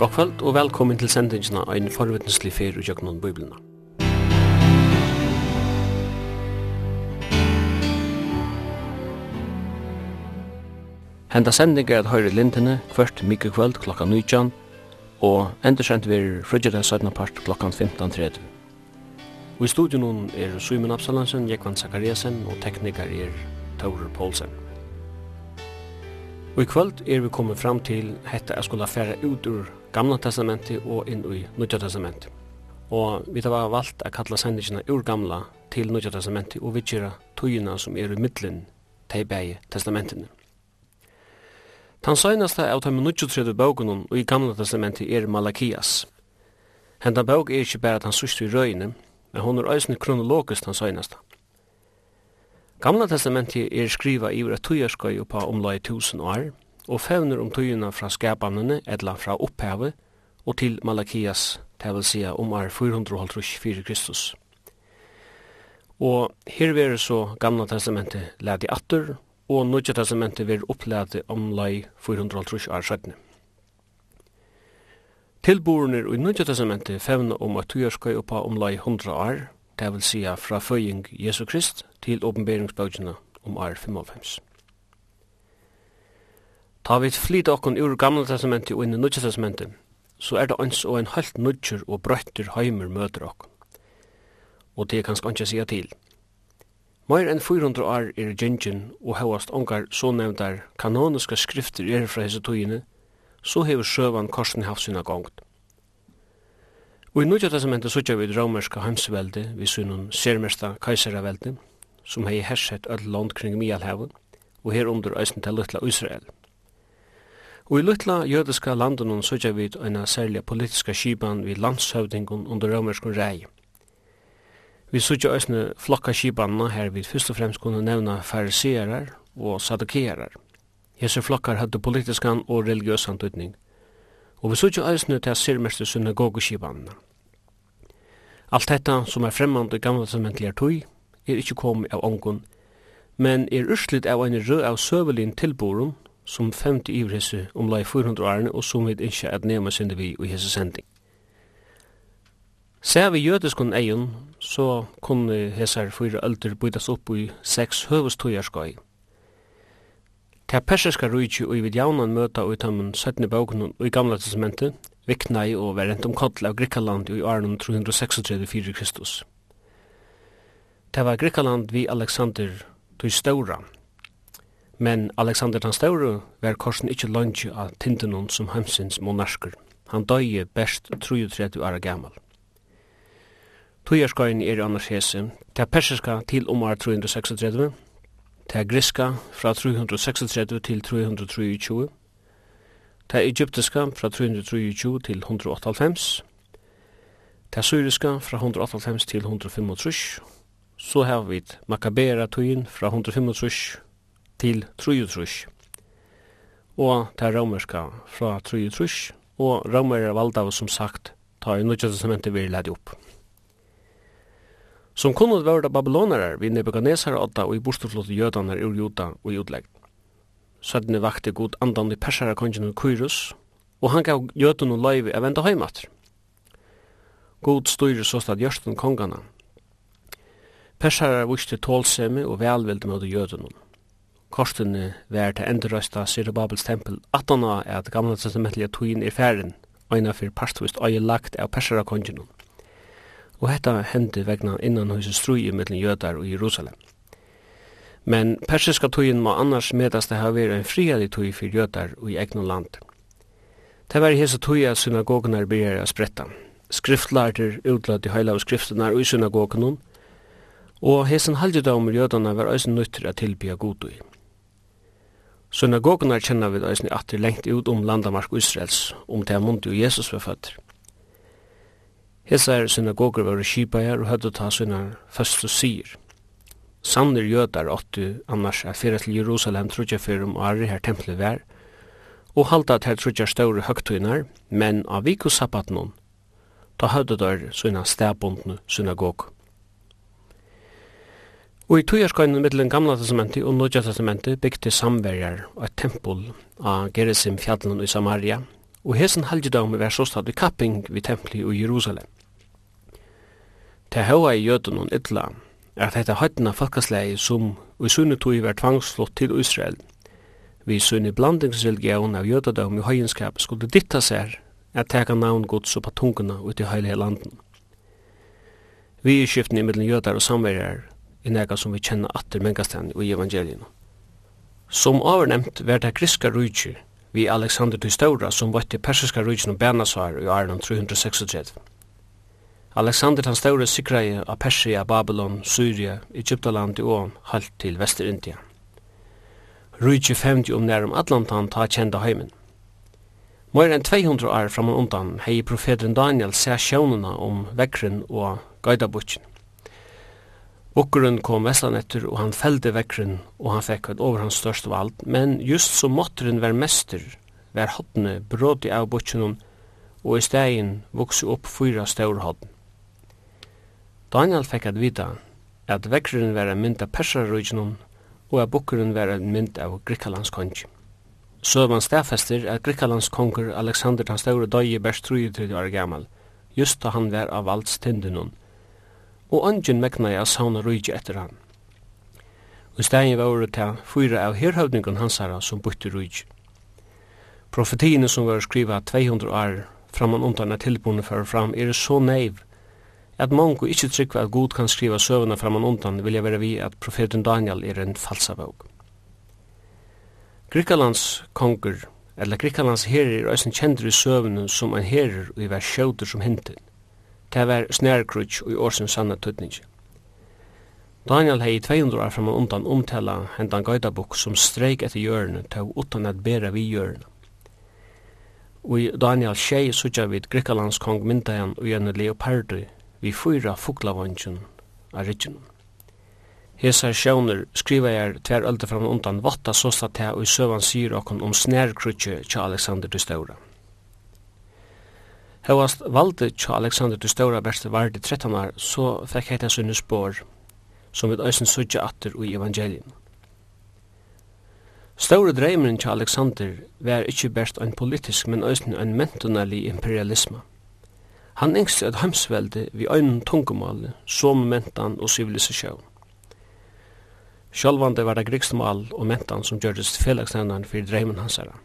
God kvöld og velkommen til sendingen av en forvittneslig fer og jøgnun biblina. Henda sending er at høyre lintene kvart mykje kvöld klokka 19 og endursent vir frugida 17. part klokka 15.30. Og i studion er Suimen Absalansen, Jekvan Zakariasen og teknikar er Taurer Poulsen. Og i kvöld er vi kommet fram til hetta jeg skulle fære ut ur gamla testamenti og inn i nødja testamenti. Og vi har valgt å kalla sendingina ur gamla til nødja testamenti og vi kjera tøyina som er i middelen til begge testamentene. Tan søgnasta av de nødja tredje bøkunnen og i gamla testamenti er Malakias. Henda bøk er ikke bare at han sørste i røyene, men hon er øysene kronologisk tan søgnasta. Gamla testamenti er skriva i vore tøyarskøy oppa omlai tusen år, og fevner om tøyina fra skapanene, etla fra opphavet, og til Malakias, det vil si om er 454 Kristus. Og her vil så gamla testamentet lade atter, og nødja testamentet vil opplade om lai 450 år sættene. Tilborene i nødja testamentet fevner om at tøyarskøy oppa om lei 100 år, det vil si fra føying Jesu Krist til åpenberingsbøkene om år 55. Ta vi flyt okkon ur gamla testamenti og inn i nudja testamenti, så er det ans og en halvt nudjur og brøttur heimer møter okkon. Og det kan skanskje sia til. Meir enn 400 år er gyngen og hevast ongar så nevndar kanoniska skrifter er fra hese togene, så hever sjøvan korsen haft sina gongt. Og i Nudja testamentet sutja vi romerska heimsvelde, vi sunnum sermesta kaiseravelde, som hei hersett öll land kring Mialhaven, og her under æsne til Lutla Israel. Og i lytla jødiska landunum søtja vid eina særlig politiska skipan vid landshøvdingun under romerskun rei. Vi søtja òsne flokka skipanna her vid fyrst og fremst kunne nevna fariserar og sadukerar. Hese flokkar hadde politiskan og religiøsan tøytning. Og vi søtja òsne til sirmeste synagogeskipanna. Alt detta som er fremmand i gamla testamentligar tøy er ikkje kom av ongun, men er urslit av ein rød av søvelin tilborum som femte ivrisse omlai 400 årene, og som vi ikke at nema synder vi i hese sending. Ser vi jødiskon eion, så kunne hesar fyra ölder bytas opp i seks høvestøyarskoi. Ta persiska rujtju og i vidjaunan møta ut tammen 17. bókun og i gamla testamentet, viknai og verent om kodla av Grikkaland i åren 336 Kristus. Det var Grikkaland vi Alexander Tøy Stora, Men Alexander den Store var korsen ikkje lunge av tindenon som heimsins monarsker. Han døye best 33 år gammal. Tujarskarin er annars hese, ta persiska til omar 336, ta griska fra 336 til 323, ta egyptiska fra 323 til 198, ta syriska fra 198 til 135, så har vi Makabera tøyen fra 135 til 33. Og til romerska fra 33, og romer er valgt av som sagt ta i nødja testamentet vi ledi opp. Som kunne det være babylonere vi Nebuchadnezzar åtta og i bortstoflått jødanar ur juda og i utlegg. Sødne vakte god andan i persara kongen Kyrus, og han gav jødene og løyvi av enda heimater. God styrir så stad gjørsten kongana. Persara vuxte tålsemi og velvilde mot jødunum korstene vær til endurøsta Syrre Babels tempel 18 av at gamla testamentlige togin er færen, øyna fyrir parstvist øye lagt av persera kongenum. Og hetta hendi vegna innan huset strui mellom jødar og Jerusalem. Men persiska togin må annars medast det har vært en friadig tog fyrir jødar og i egnu land. Det var i hese tog at synagogunar byrjar a spretta. Skriftlærter utlød i heila av skriftunar og i synagogunum, og hesen halvdjødamur jødana var eisen nøytter at tilbya godui. Synagogunar kjenner vi eisne atter lengt ut om landamark Israels, om det mundi og Jesus var født. Hesar synagogur var kipajar og høyde ta sina første og sier. Sannir jødar åttu annars er fyrir til Jerusalem trutja fyrir om ari her tempelet vær, og halda at her trutja større høgtuinar, men av vikusappatnån, ta høyde der sina stedbundne synagogur. Og i tøyerskøyne mittelen gamla testamentet og nødja testamentet bygde samverjar og et tempel av Gerizim fjallen i Samaria, og hesen halgjedagme var såstad i kapping vid templi i Jerusalem. Ta høyra i jøden og ytla er at dette høytena folkasleie som i sunne tøy var tvangsflott til Israel, vi sunne blandingsreligion av jødadagme i høyenskap skulle ditta seg at teka navn gods og patungene ut i heilige landen. Vi i skiftene i middelen jødar og samverjar er nega som vi kjenner atter mengastan i evangelien. Som avnemnt var det griska rujtje vi Alexander til Stora som til persiska rujtjen og bernasvar i Arnon 336. Alexander den Stora sikrai av Persia, Babylon, Syria, Egyptaland og ån halt til Vesterindia. Rujtje 50 om nærum Atlantan ta kjenda heimen. Mer enn 200 år framan undan hei profeten Daniel sær sjånuna om vekren og gaidabutjen. Okkurun kom vestanetter og han felde vekkren og han fekk et over hans største vald, men just som måtteren var mester, var hodne brådi av butjenum, og i stegin vokse opp fyra stør. Daniel fekk at vita at vekkren var en mynd av persarrujnum og at bukkeren var en mynd av Grikalands kongi. Søvan stafester at Grikalands konger Alexander den Staure døye best 33 år gammal, just da han var av valds tindunum, og ungen mekna jeg sauna rujtje etter han. Og stegin var året til fyra av herhøvningen hansara som bytte rujtje. Profetiene som var skriva 200 år framan undan er tilbúinu fyrir fram er så neiv at mongo ikkje tryggva at god kan skriva søvuna framan undan vilja vera vi at profeten Daniel er en falsavåg. Grikalands konger, eller Grikalands herir er eisen kjendur i søvunum som en herir og i vers sjøter som hintin. Det var snærkrutsk og i årsens sanna tøtning. Daniel hei 200 år framan undan omtala hendan gaidabok som streik etter hjørne tog utan at bera vi hjørne. Og i Daniel tjei sutja vid Grekalands kong myndajan og gjerne leopardu vi fyra fuglavandjun av rydgjunum. Hesar sjåner skriva jeg tver ölde fram undan vatta såsta ta og i søvan syr okkon om snærkrutje til Alexander de Staura. Høyast valde tja Alexander du Stora Berste var det 13 år, så fekk heita sunne spår, som vi øysen sudja atter i evangelien. Stora dreimeren tja Alexander var ikkje best ein politisk, men øysen ein mentonali imperialisma. Han engste et heimsvelde vi øynun tungumal, som mentan og sivilisasjon. Sjálvande var det griksmal og mentan som gjørdes felagsnevnaren fyrir dreimen hans herra.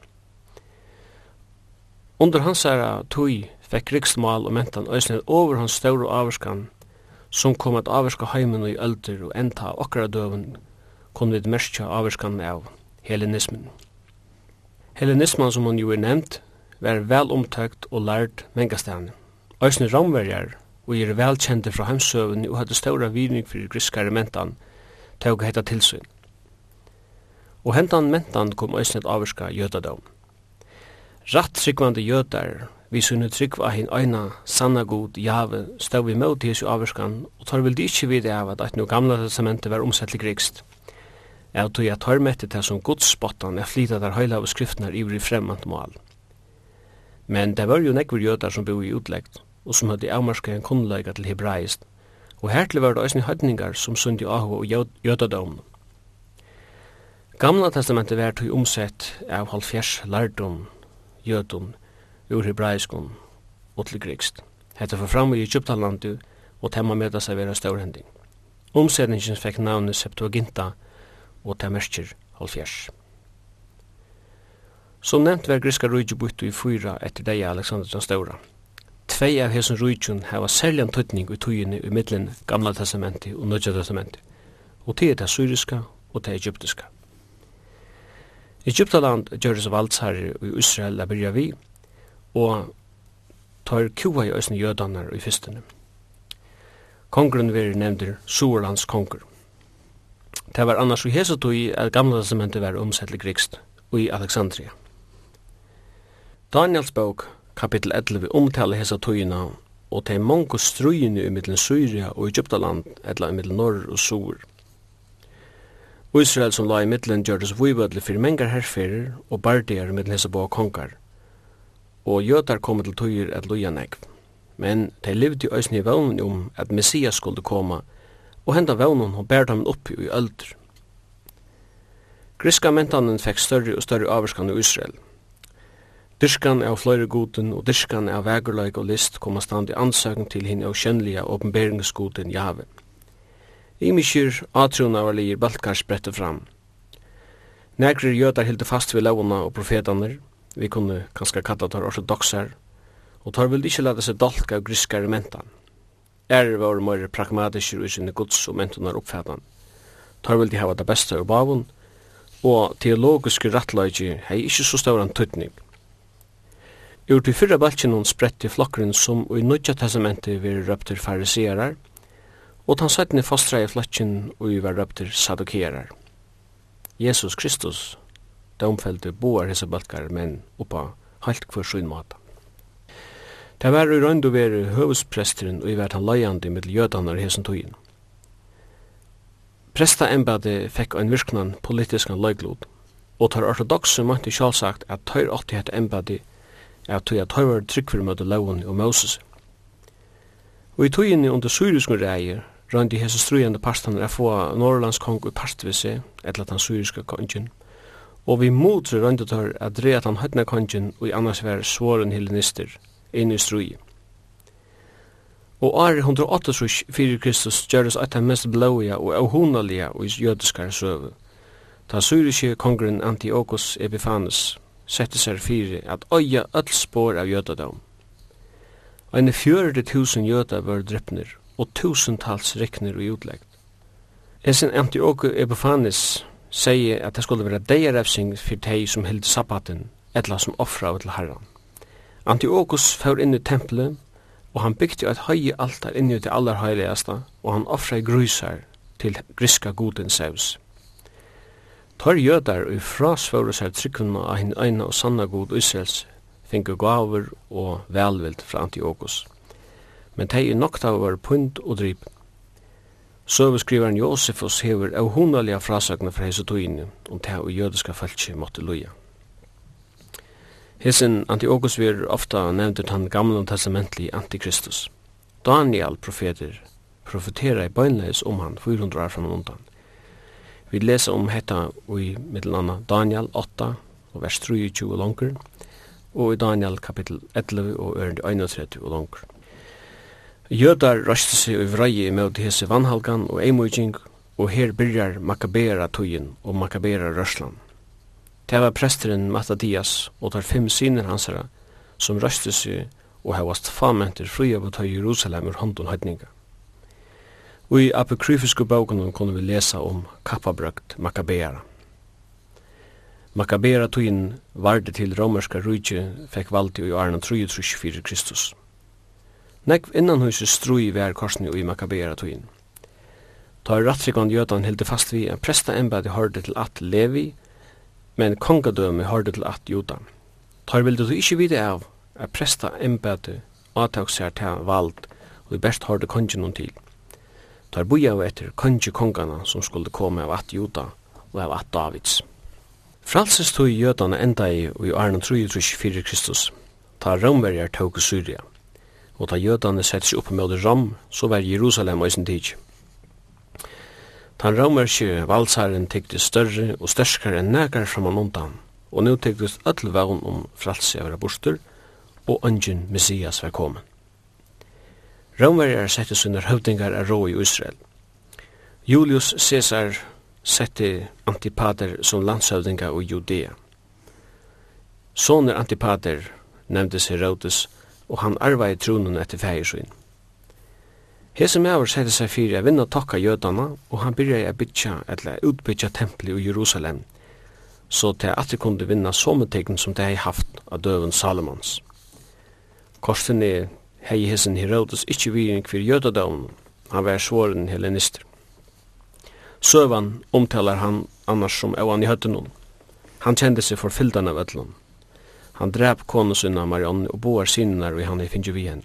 Under hans herra tog fekk riksmal og mentan eisne over hans større averskan, som kom at averska heimen og i ølder og enda okkara døven kom við merskja averskan av helenismen. Hellenismen som hon jo er nevnt var vel omtøkt og lært mengastane. Eisne ramverjar og er velkjente fra heimsøven og hadde større vidning fyrir griskare mentan tog heita tilsyn. Og hentan mentan kom eisne averska avvarska jødadøven. Ratt sikvande jødar vi sunne trykva hin øyna sanna god jave stau vi møt i averskan og tar vil de ikkje vide av at at no gamla testamentet var omsett til grikst. Jeg tog jeg tar mette til som godsspottan er flytta der høyla av skriftene i ivrig fremmant mål. Men det var jo nekver jødar som bo i utleggt, og som hadde avmarska en kunnleika til hebraist, og hertil var det òsne høydningar som sundi ahu og jødadom. Gamla testamentet var tog omsett av halvfjers lardom, jødom, ur hebraiskon og til grekst. Hetta for fram i Egyptalandu og tema møta seg vera stórhending. Umsetningin fekk navnet Septuaginta og ta merkir halvfjers. Som nevnt var griska rujtju byttu i fyra etter deg Alexander den Stora. Tvei av hesson rujtjun hava særlig tøytning i tøyene i middelen Gamla testamenti og Nødja testamenti, og til det syriska og det egyptiska. Egyptaland gjøres valdsherri i Israel a byrja vi, og tar kua i òsne jødanar i fyrstene. Kongren veri nevndir Suerlands konger. Det var annars i hesetui at gamla testamentet var omsettelig grikst i Alexandria. Daniels bok, kapittel 11, omtaler hesetuina og te mongo strujini i middelen Syria og Egyptaland, etla i middelen Norr og Sur. Israel som la i middelen gjørtes vujbødli fyrir mengar herferer og bardier i middelen hesebå kongar – og jøtar kom til tøyer at loja negv. Men de levde i øysni vevnen om at Messias skulle koma, og henda vevnen og bært ham opp i öldur. Griska mentanen fekk større og større avvarskan i Israel. Dyrskan av fløyre goden og dyrskan av vegurleik og list kom stand i ansøkning til hinn av kjønnelige åpenberingsgoden Jave. Imikir atrona var ligir balkar sprette fram. Negrir jøtar hilde fast vi launa og profetaner, Vi kunne kanskje kalla tar ortodoxar, og tar vel ikkje lade seg dalka av griskare mentan. Er var mer pragmatiske i sinne gods og mentunar oppfætan. Tar vel de hava det beste ur bavun, og teologiske rattleiki hei ikkje så stauran tøytning. Ur til fyrra balkinon spretti flokkren som og i nødja testamenti vi røpter fariserar, og tan fastra i flokkin og vi var røpter sadokerar. Jesus Kristus domfelte boar hese balkar men oppa halt kvar sin mata. Det var i røyndu veri høvespresteren og i vært han leiandi mitt jødanar hesen tøyen. Presta embade fekk ein virknan politiskan leiglod, og tar ortodoxe mønti sjalsagt at tøyr åtti hett embade er tøy at tøyr tryggfyr møte laun og Moses. Og i tøyinni under syriskun reier røyndi hese strujande parstaner er få norrlandskong i partvise, etla tan syriska kongin, og vi motru røyndetar at dreat han høytna kongen og i annars vær svåren hellenister, inn i strui. Og år 108 fyrir Kristus gjøres at han mest blåja og avhonalia og i jødiskar søve. Ta syriske kongren Antiochus Epiphanes sette seg fyrir at øya öll spår av jødadom. Eine fjörde tusen jøda var drypner og tusentals rekner og utleggt. Esen Antiochus Epiphanes sier at det skulle være deirefsing for de som held sabbaten, etla som offra av til herran. Antiochus fyrir inn i tempelet, og han bygde eit høye altar inn i det aller høyligaste, og han offra grusar til griska godin sevs. Tar jødar og frasvåre seg tryggvunna av hinn eina og sanna god Israels, finge gaver og velvild fra Antiochus. Men tei er nokta var pynt og drypen. Søveskrivaren Josefus hever av hundalega frasøkna fra hese tøyene om det og jødiska falski måtte loja. Hesen Antiochus vir ofta nevnt han gamla og antikristus. Daniel profeter profetera i bøgnleis om han 400 år fram undan. Vi lesa om hetta i middelanna Daniel 8 og vers 23 og langer, og i Daniel kapitel 11 og ørende 31 og langer. Jødar røste seg i vrei i møte hese vannhalgan og eimujing, og her byrjar Makabera tøyen og Makabera rørslan. Det var presteren Matadias og tar fem syner hansara som røste seg og hevast famenter fria på tøy Jerusalem ur hånden høytninga. Og i apokryfiske bøkene kunne vi lesa om kappabrøkt Makabera. Makabera tøyen varde til romerska rujtje fekk valdi i årene 334 Kristus. Nekv innanhuset strui vær korsni og i makabera tøyin. Ta rattrikon jötan hildi fast vi en presta embedi hørde til at Levi, men kongadømi hørde til at Juda. Ta er vildi du ikkje vite av at presta embedi atak seg til vald og i best hørde kongen til. Ta er boja av etter kongi kongana som skulle komme av at Juda og av at Davids. Fralses tog jötan enda i og i Arna 334 Kristus. Ta romverjar tåg i Syria og ta jødane sett seg opp med ram, så var Jerusalem og sin tid. Tan romerske valsaren tykte større og størskare enn nekar framan undan, og nu tyktes öll vagn om fralse av borster, og ungen Messias var kommet. Romverjar sette sine høvdingar av rå i Israel. Julius Caesar sette Antipater som landshøvdingar i Judea. Soner Antipater nevntes Herodes og han arvaði tronen etter fægir sin. Hese meaver sætti seg fyrir að vinna tokka jødana og han byrjaði að bytja eller utbytja templi i Jerusalem, så til at de kunde vinna sometegn som de hei haft av døven Salomons. Korsen er hei hesen Herodes ikkje virin kvir jødadavn, han var svåren hellenister. Søvan omtalar han annars som evan i høttenon. Han kjende seg forfyldan av ötlun. Han drep konu sinna Marion og boar sinnar og han hei finnju vi henne.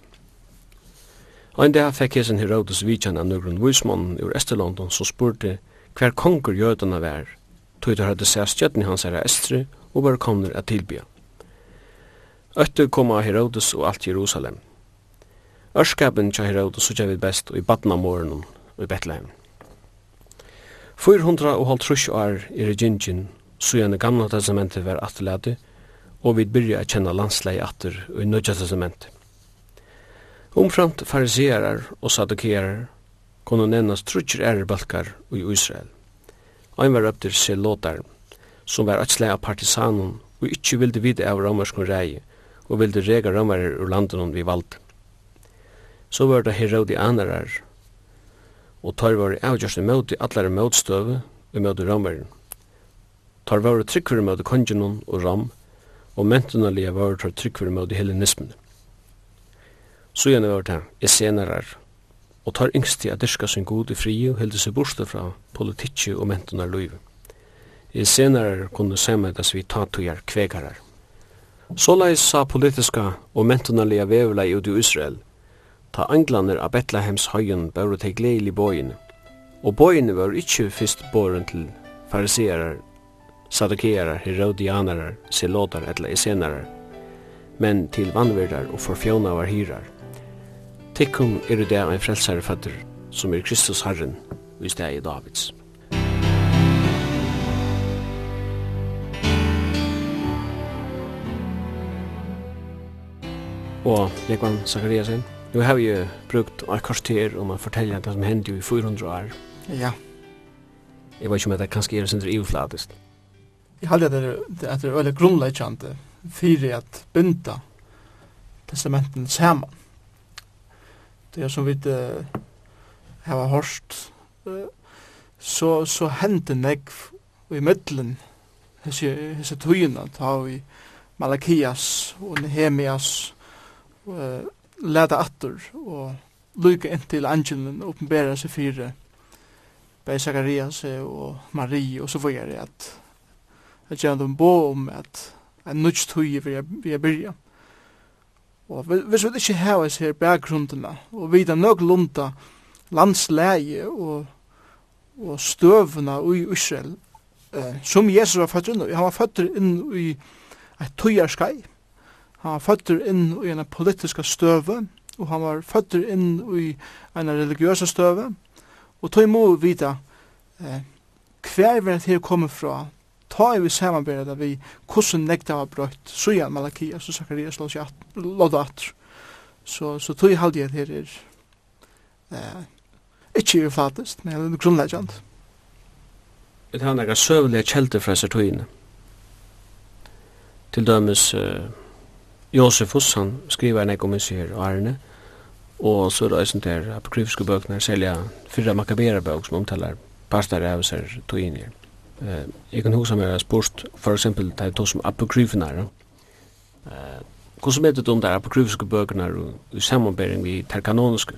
Ein dag fekk hesen Herodes vidjan av nøgrun vismann ur Estelondon som spurte hver konger jødana vær, tog der hadde sett stjøtni hans herra Estre og var komner at tilbya. Øttu kom av Herodes og alt Jerusalem. Ørskapen tja Herodes sutja vid best og i badna morgenum og i Betlehem. 400 og halvtrush år er i gingin, så gjerne gamla testamentet var atleati, og vi byrja å kjenne landsleie atter i Nødja testament. Omframt fariserar og sadukerar kunne nevnas trutjer ærebalkar i Israel. Ein var upp se Selotar, som var atslega partisanon partisanen og ikkje vilde vite av romerskon rei og vilde rega romerer ur landen vi valde. Så var det Herodi Anarar, og tar var avgjørst i møte allare møtstøve i møte romeren. Tar var tryggfyrir møte kongenon og rom, og mentunalia var tar tryggver mot hellenismen. Så gjerne var det essenerar, og tar yngst til at dyrka sin god i fri og helde seg borste fra politikki og mentunarluiv. Essenerar kunne sametas vi tatujar kvegarar. Såleis sa politiska og mentunarlige vevla i i Israel, ta anglaner av Betlehems høyen bør til gledelig bøyen, og bøyen var ikkje fyrst båren til fariserar sadukearar, herodianarar, selotar etla esenarar, men til vannverdar og forfjónavar hirar. Tikkum er det ein frelsare fatter, som er Kristus Herren, i steg i Davids. Og Lekvan Zakariasen, nu har vi jo brukt et kvarter om å fortelle det som hendte i 400 år. Ja. Jeg vet ikke om det kanskje er sin ivflatest jeg halde at det er, at det er veldig grunnleggjande fyrir at bynda testamenten saman. Det er som vi uh, hava hårst, uh, så, så hendte negv i middelen hese, hese tøyina, ta vi Malakias og Nehemias uh, leda attur og lyka inn til angelen og oppenbæra seg fyrir Bei Zacharias og Marie og så vore at at gjøre dem bo om at en nudge tøye vi er byrja. Og hvis vi ikke har oss her bakgrunnene, og vita nok lunda landsleie og, og støvna i Israel, uh, som Jesus var født inn han var født inn i et tøyerskai, han var født inn i en politiska støve, og han var født inn i en religiøse støve, og tøy må vita eh, hver vi her kommer fra, ta i vi samanbera vi hvordan nekta var brøtt, så Malakia, så Zakarias låta at Så, så tog jeg halde jeg her er eh, ikke ufatist, men det er grunnleggjant. Det er nekka søvlige kjelder fra Sertoine. Til dømes uh, Josefus, han skriver nekka om hos her og Arne, og så er det eisen der apokryfiske bøkene, selja fyrra makabera bøk som omtalar pastar av Sertoine her. Eh, jeg kan huske meg spørst, for eksempel, det er to som apokryfene. Eh, hvordan vet du om det er apokryfiske bøkene og i sammenbering vi tar kanoniske?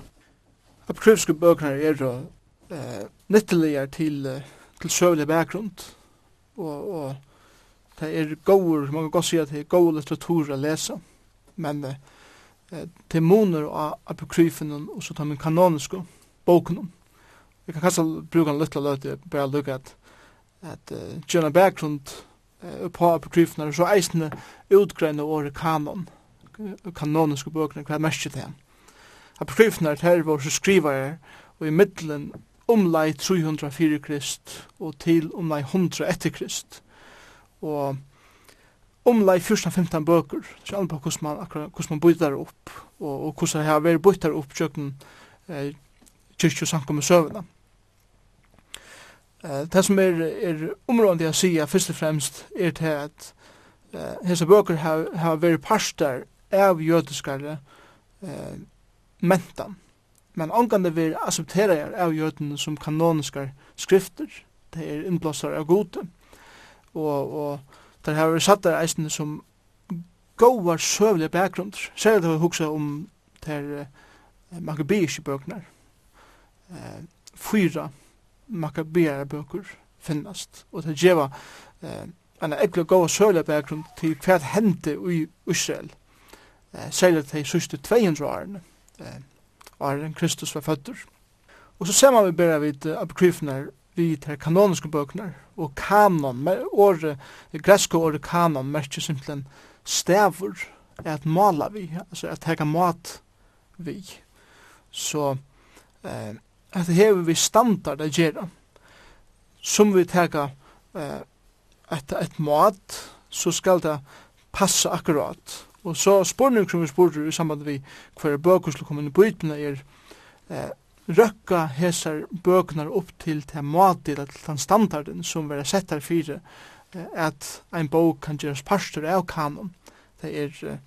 Apokryfiske bøkene er jo eh, netteligere til, til søvelig bakgrunn, og, og det er gode, man kan godt si at det er gode litteratur å lese, men eh, det er moner av apokryfene og så tar man kanoniske boken. Jeg kan kanskje bruke en lytte løte, bare lykke at at uh, gjøre bakgrunn uh, på apokryfene, så eisende utgrønne året kanon, kanoniske bøkene, hva er mest til dem. Apokryfene er her våre skriver, og i middelen omlai 304 krist, og til omlai 100 etter krist. Og omlai 14-15 bøker, så alle på hvordan man, akkurat, hvordan man bytter opp, og, og hvordan jeg har vært bytter opp kjøkken eh, kyrkjøsankommet søvnene. Det som er, er området jeg sier først og fremst er til at uh, hese bøker har, har vært parster av jødiskare uh, mentan. Men omgående vil akseptere av jødene som kanoniske skrifter. Det er innblåsere av gode. Og, og det har vært satt der eisene som goar søvlige bakgrunner. Særlig det har om det er uh, makabiske bøkene. Uh, fyra makabeare bøker finnast, og det gjeva eh, en ekkle gåa søle bakgrunn til hva hente i Israel, eh, særlig til sørste 200 årene, eh, åren Kristus var føtter. Og så ser man vi bare vidt uh, apokryfene vi tar kanoniske bøkene, og kanon, med året, det greske året kanon, merker simpelthen stavur, er at mala vi, altså at hega mat vi. Så eh, at det hever vi standard a gjerra, som vi teka eh, et, et mat så skal det passa akkurat og så spurning som vi spurte i samband vi hver bøker skulle komme inn i bøytene er eh, røkka hesar bøknar opp til til matil til den standarden som vi har sett her fire eh, at ein bok kan gjeras pastor av kanon. Det er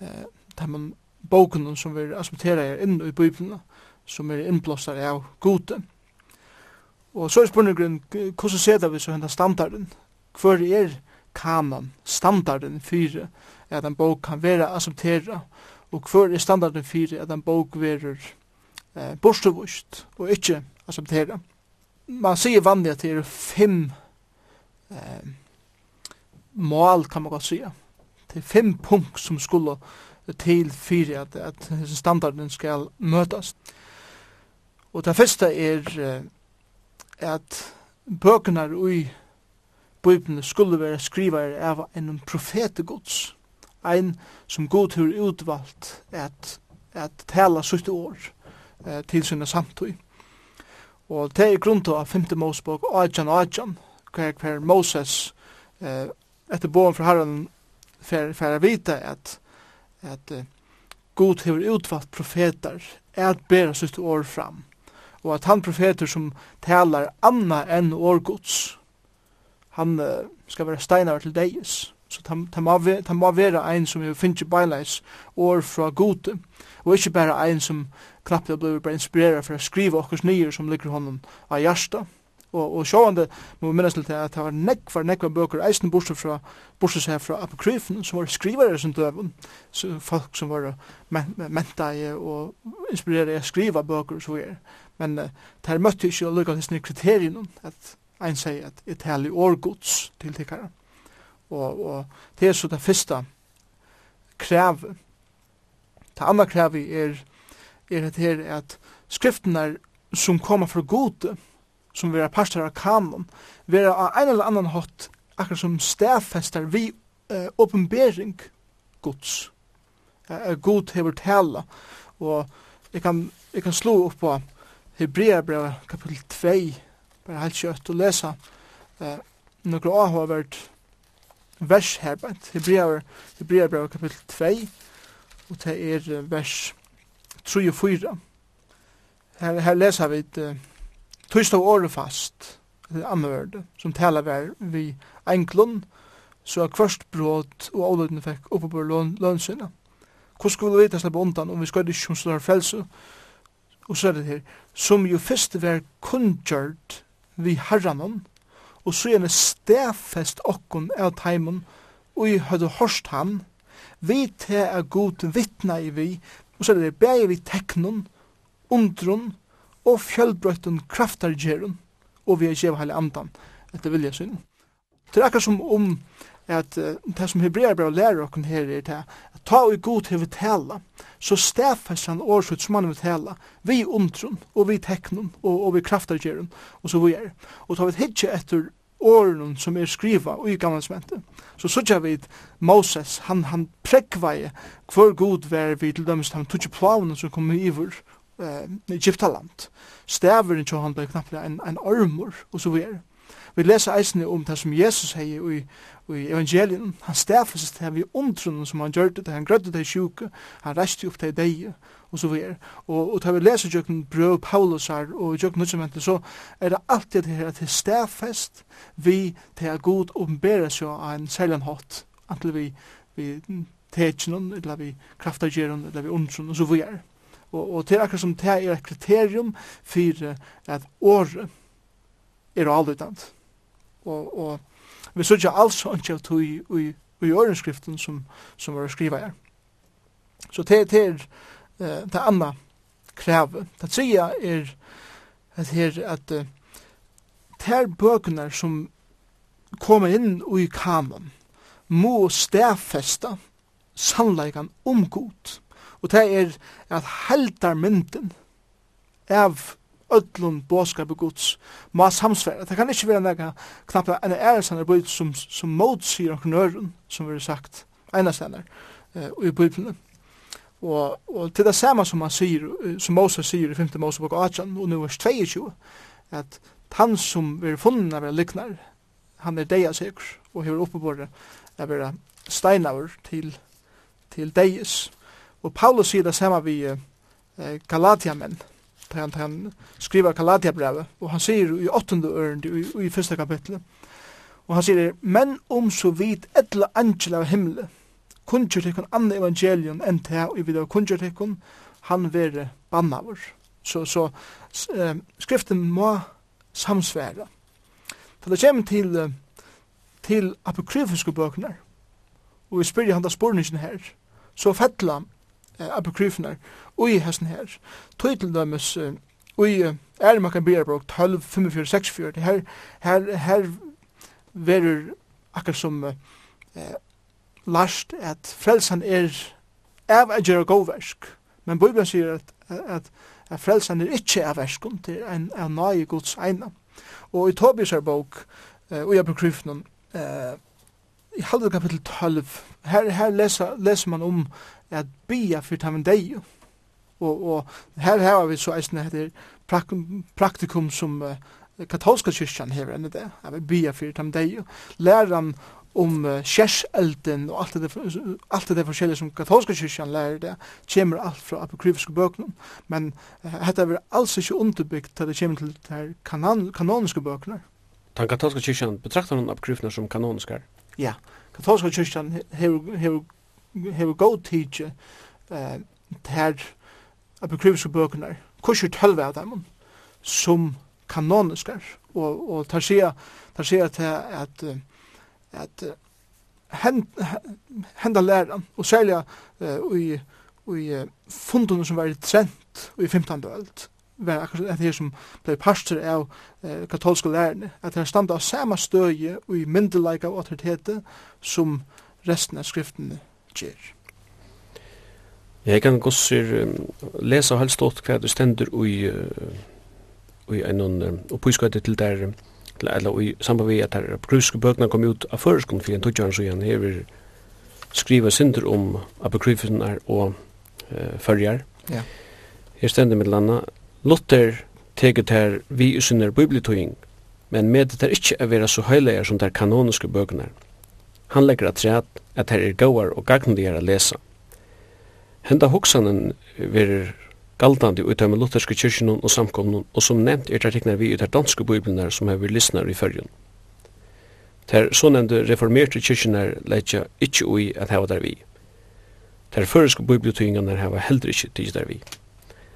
eh, de bókunum som vi aspekterer inn i bøyblina som er innblåstar av gode. Og så er spurninggrunn, hvordan ser vi så hendan standarden? Hvor er kanon, standarden fyrir at en bok kan være akseptera, og hvor er standarden fyrir at en bok verur eh, borstuvust og ikkje akseptera. Man sier vanlig at det er fem eh, mål, kan man godt sige. Det er fem punkt som skulle til fyrir at, at standarden skal møtast. Og det første er at bøkene i Bibelen skulle være skriver av en profetegods, en som god har utvalgt at, at tala sitt år eh, til sina samtøy. Og det er grunn til av 5. Mosebok, Ajan Ajan, hver hver Moses, eh, etter boen fra herren, for, for å vite at, at eh, God har utvalgt profeter, at bæra sitt år fram og at han profeter som talar anna enn årgods, han uh, skal være steinar til deis. Så det må, må være ein som vi finner beileis år fra gode, og ikkje bare ein som knappt jeg blir bare inspireret for å skrive okkurs nyer som ligger honom av hjärsta. Og, og sjående, må vi minnes til at det var nekvar, nekvar bøker, eisen bortsett fra, bortsett seg fra apokryfen, som var skrivare som døven, folk som var menta i og inspirere i å skriva bøker, så videre men uh, der møtte ikke å lukke hans kriterien at ein sier at et heilig årgods til tikkere. Og, og det er så det første krevet. Det andre krevet er, er at her at skriftene som kommer fra gode, som vi er pastor av kanon, vera av en eller annan hatt akkurat som stedfester vi eh, åpenbering gods. Uh, god hever tala, og jeg kan, jeg kan slå opp på Hebreabrev kapitel 2, bare helt kjøtt å lese uh, noen av har vært vers her, bant Hebreabrev kapitel 2, og det er vers 3 og 4. Her, her leser vi et uh, tøyst av året fast, det anmøverde, som taler vi, vi enklund, så er kvørst brot og avløyden fikk oppe på lønsynet. Hvordan skulle vi vite å slippe undan om vi skal ikke som slår frelse, og og så er det her, som jo først var kunngjørt vi herranen, og så gjerne stedfest okkon av teimen, og i høyde hørst han, vi te er god vittna i vi, og så er det bæg vi teknon, undron, og fjellbrøtten kraftargjeron, og vi er gjev heile andan, etter vilja synden. Det er akkur som om at uh, det som hebreer bare lærer okken her er det at ta og god til vi tala så stafes han årsut som han vil tala vi undrun og vi teknun og, og vi kraftargjeren og så vi er og ta vi hitje etter åren som er skriva og i gammelsmentet så sutja vi Moses han, han prekvaje hver god var vi til dømst han tutsi plavene som kom iver eh, Egyptaland. Staveren jo han ble knapplega en, en armor og så vi er Vi leser eisne om det som Jesus heier i i evangelien, han stafes det vi omtrunnen som han gjør det, han grødde det sjuke, han reiste opp det deg, og så videre. Og, og da vi leser jøkken brøv Paulus her, og jøkken nødvendig, så er det alltid det her at det stafest vi til at god åpenberer seg av en særlig hatt, antil vi, vi tetsjonen, eller vi kraftagjeren, eller vi ondtrunnen, og så videre. Og, og til akkurat som det er et kriterium for at året er avlyttant. Og, og Vi sørger altså ikke av tog i, i, i årenskriften som, som var skriva her. Så det, det er uh, det andre krevet. Det tredje er at her at uh, ter bøkene som kommer inn i kanon må stedfeste sannleggen om god. Og det er at heldarmynden av ödlun öllum båskapi Guds ma samsfæra. Det kan ikkje vera nega knappt en æresan er bøyt som, som motsier og nøren, som vi har sagt einastander uh, i bøyblene. Og, og til det samme som, man sier, som Moses sier i 5. Mosebok 18 og nu vers 22, at han som vi er funnen av er liknar, han er deia sikker og hever oppe på det, er steinaver til, til deis. Og Paulus sier det samme vi eh, Galatiamenn, han, han skriver Galatia-brevet, og han sier i åttende ørende, i, i første kapitlet, og han sier, men om så vidt etla angel av himmelen, kunngjør tikkun anna evangelion enn til her, og vi da kunngjør tikkun, han vere bannavur. Så, så eh, skriften må samsværa. Da det kommer til, til apokryfiske bøkene, og vi spyrir han da spurningen her, så fettla apokryfene og i hesten her. Tøy til dømes og i er man brok 12, 45, 46, her, her, her verur akkur som eh, last at frelsan er av a gjerra gåversk, men Bibelen sier at, at, at frelsan er ikkje av verskun, det er en av nai gods eina. Og i Tobias er bok, eh, og i apokryfnen, eh, i halvdel kapitel 12, her, her leser, leser man om at bia for tamen deg. Og, og her har vi så eisne heter prak praktikum som uh, katolska kyrkjan hever enn det, at vi bia for tamen deg. Læran om uh, kjærselden og alt det, alt det forskjellige som katolska kyrkjan lærer det, kommer alt fra apokryfiske bøkene. Men uh, dette er alls ikke underbyggt til det kommer til de kanon kanoniske bøkene. Den katolska kyrkjan betraktar noen apokryfene som kanoniske? Ja, katolska kyrkjan hever, hever hefur góð tíki uh, ter apokryfiske bøkene kurser tølve av dem, som kanoniske og, og tar seg tar sier at, at, at hend, henda læran, og særlig uh, i, i fundene som var i Trent i 15. öld, var akkurat at det som ble pastor av eh, katolske lærerne, at det standa av samme støye og i myndelaga og autoritetet som resten av skriftene ger. Jeg kan gossir lesa helst åt hva det stender i i en og påskøyde til der til eller i samband vi at her apokryfiske bøkene kom ut av førskon for en tøtjaren så igjen hever skriva synder om apokryfen er og uh, førjar. Ja. Her stender med landa Luther teget her vi usunner bibeltøying men med det er ikkje å være så høyleir som det kanoniske bøkene er. Han legger at træt at her er gåar og gagndigar a lesa. Henda hoksanen verir galdandi ut av lutherske kyrkjennom og samkomnum, og som nevnt er det vi ut av danske bibelnar som hever lysnar i fyrjun. Ter så nevnte reformerte kyrkjenar leitja ikkje ui at heva der vi. Ter føreske er heva heller ikkje tids der vi.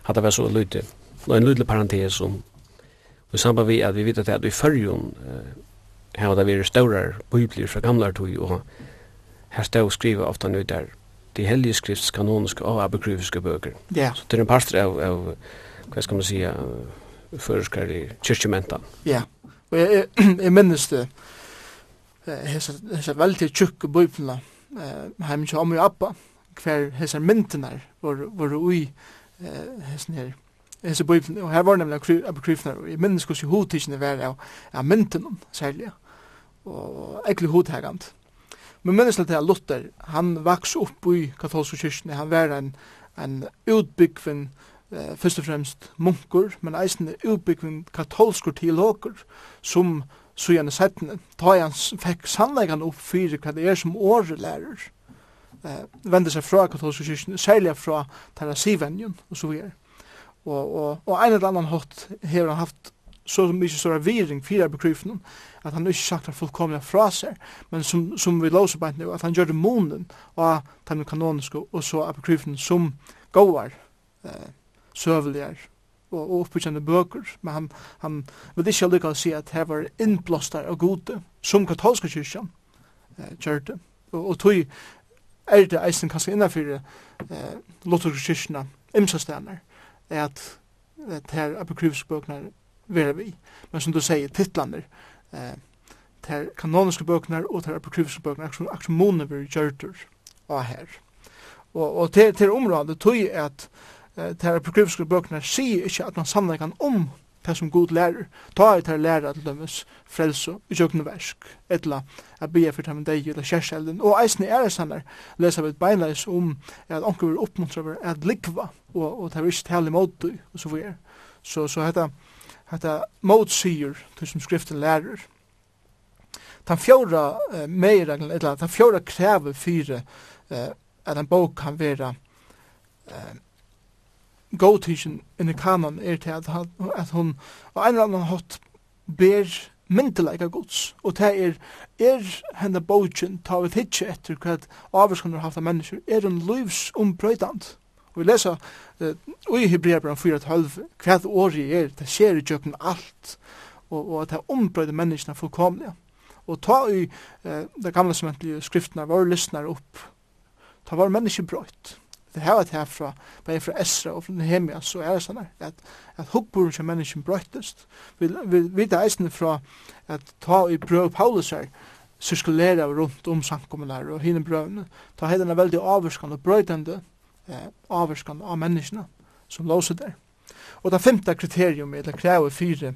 Hatta var så lydde, og en lydde parentes om, og i samband vi at vi vet at i fyrjun Her var vi vært større bibler fra gamle tog, og her stod skriva ofta nu der de hellige skriftskanoniske og abekryfiske bøker. Ja. Så det er en pastor av, av hva skal man si, føreskar i kyrkjementa. Ja, og jeg, jeg, jeg minnes det, hesa veldig tjukke bøypna, heim ikke om i appa, hver hesa myndina var, var ui hesa nere. Hesa bøypna, og her var nemlig abekryfna, og jeg minnes hos i hodtidsene var av myndina, særlig, og egentlig hodhegant. Men menneskelig til Luther, han vaks opp i katolske kyrkene, han var en, en utbyggvinn, eh, først og fremst munkur, men eisen utbyggvinn katolskur tilhåker, som så gjerne settene, da han fikk sannleggene opp fyrir hva det er som året lærer, eh, vende seg fra katolske kyrkene, særlig fra Tarasivenjen, og så videre. Og, og, og en eller annan hatt har han haft så mycket stora viring fyra bekryften at han inte saknar fra seg, men som, som vi låser på nu at han gjør det månen av den kanoniske, og så av bekryften som gåar eh, sövligar og, og oppbyggende bøker men han, han vil ikke lykke å si at her var innblåstar og gode som katolska kyrkjan eh, gjør det, og, og tog er det eisen kanskje innanfyrir eh, lottorkirkirkina er at det her apokryfiske bøkene vera vi. Men som du sier, titlander, eh, ter kanoniske bøkene og ter apokryfiske bøkene, akkur, akkur måne vi gjørtur av her. Og, og ter, ter området tog at eh, ter apokryfiske bøkene sier ikke at man samler kan om det som god lærer. Ta er ter lærer til dømes frelse i kjøkkene versk, etla at bia for dem deg eller kjerselden. Og eisen i æresamer leser vi et beinleis om at onker vil oppmuntra at likva, og, og det er ikke tale imot og så videre. Så, så dette, hetta motsier til som skriften lærer. Ta fjóra uh, meira eller ta fjóra krever fyri eh, at en bok kan vera eh, godtidsen inni kanon er til at, at hon og ein eller annan hatt ber myndelaika gods og det er er henne bogen ta vi tidsje etter hva avvarskan har haft av mennesker er en livs ombrøydant vi lesa i Hebreabran 4.12 hva året er, det skjer i kjøkken alt, og, og at det ombrøyde menneskene fullkomlige. Og ta i eh, det gamle som egentlig skriftene var lyssnar opp, ta var menneske brøyt. Det her var det her fra, bare fra Esra og fra Nehemia, så er det sånn her, at, at hukkboren som mennesken brøytest, vi, vi, vi vet fra at ta i brøy Paulus her, sirkulera rundt om samkommende og hine brøyne, ta heidene veldig avvurskan og brøytende, eh, avvarskan av menneskene som låser der. Og det femte kriterium er det krever fire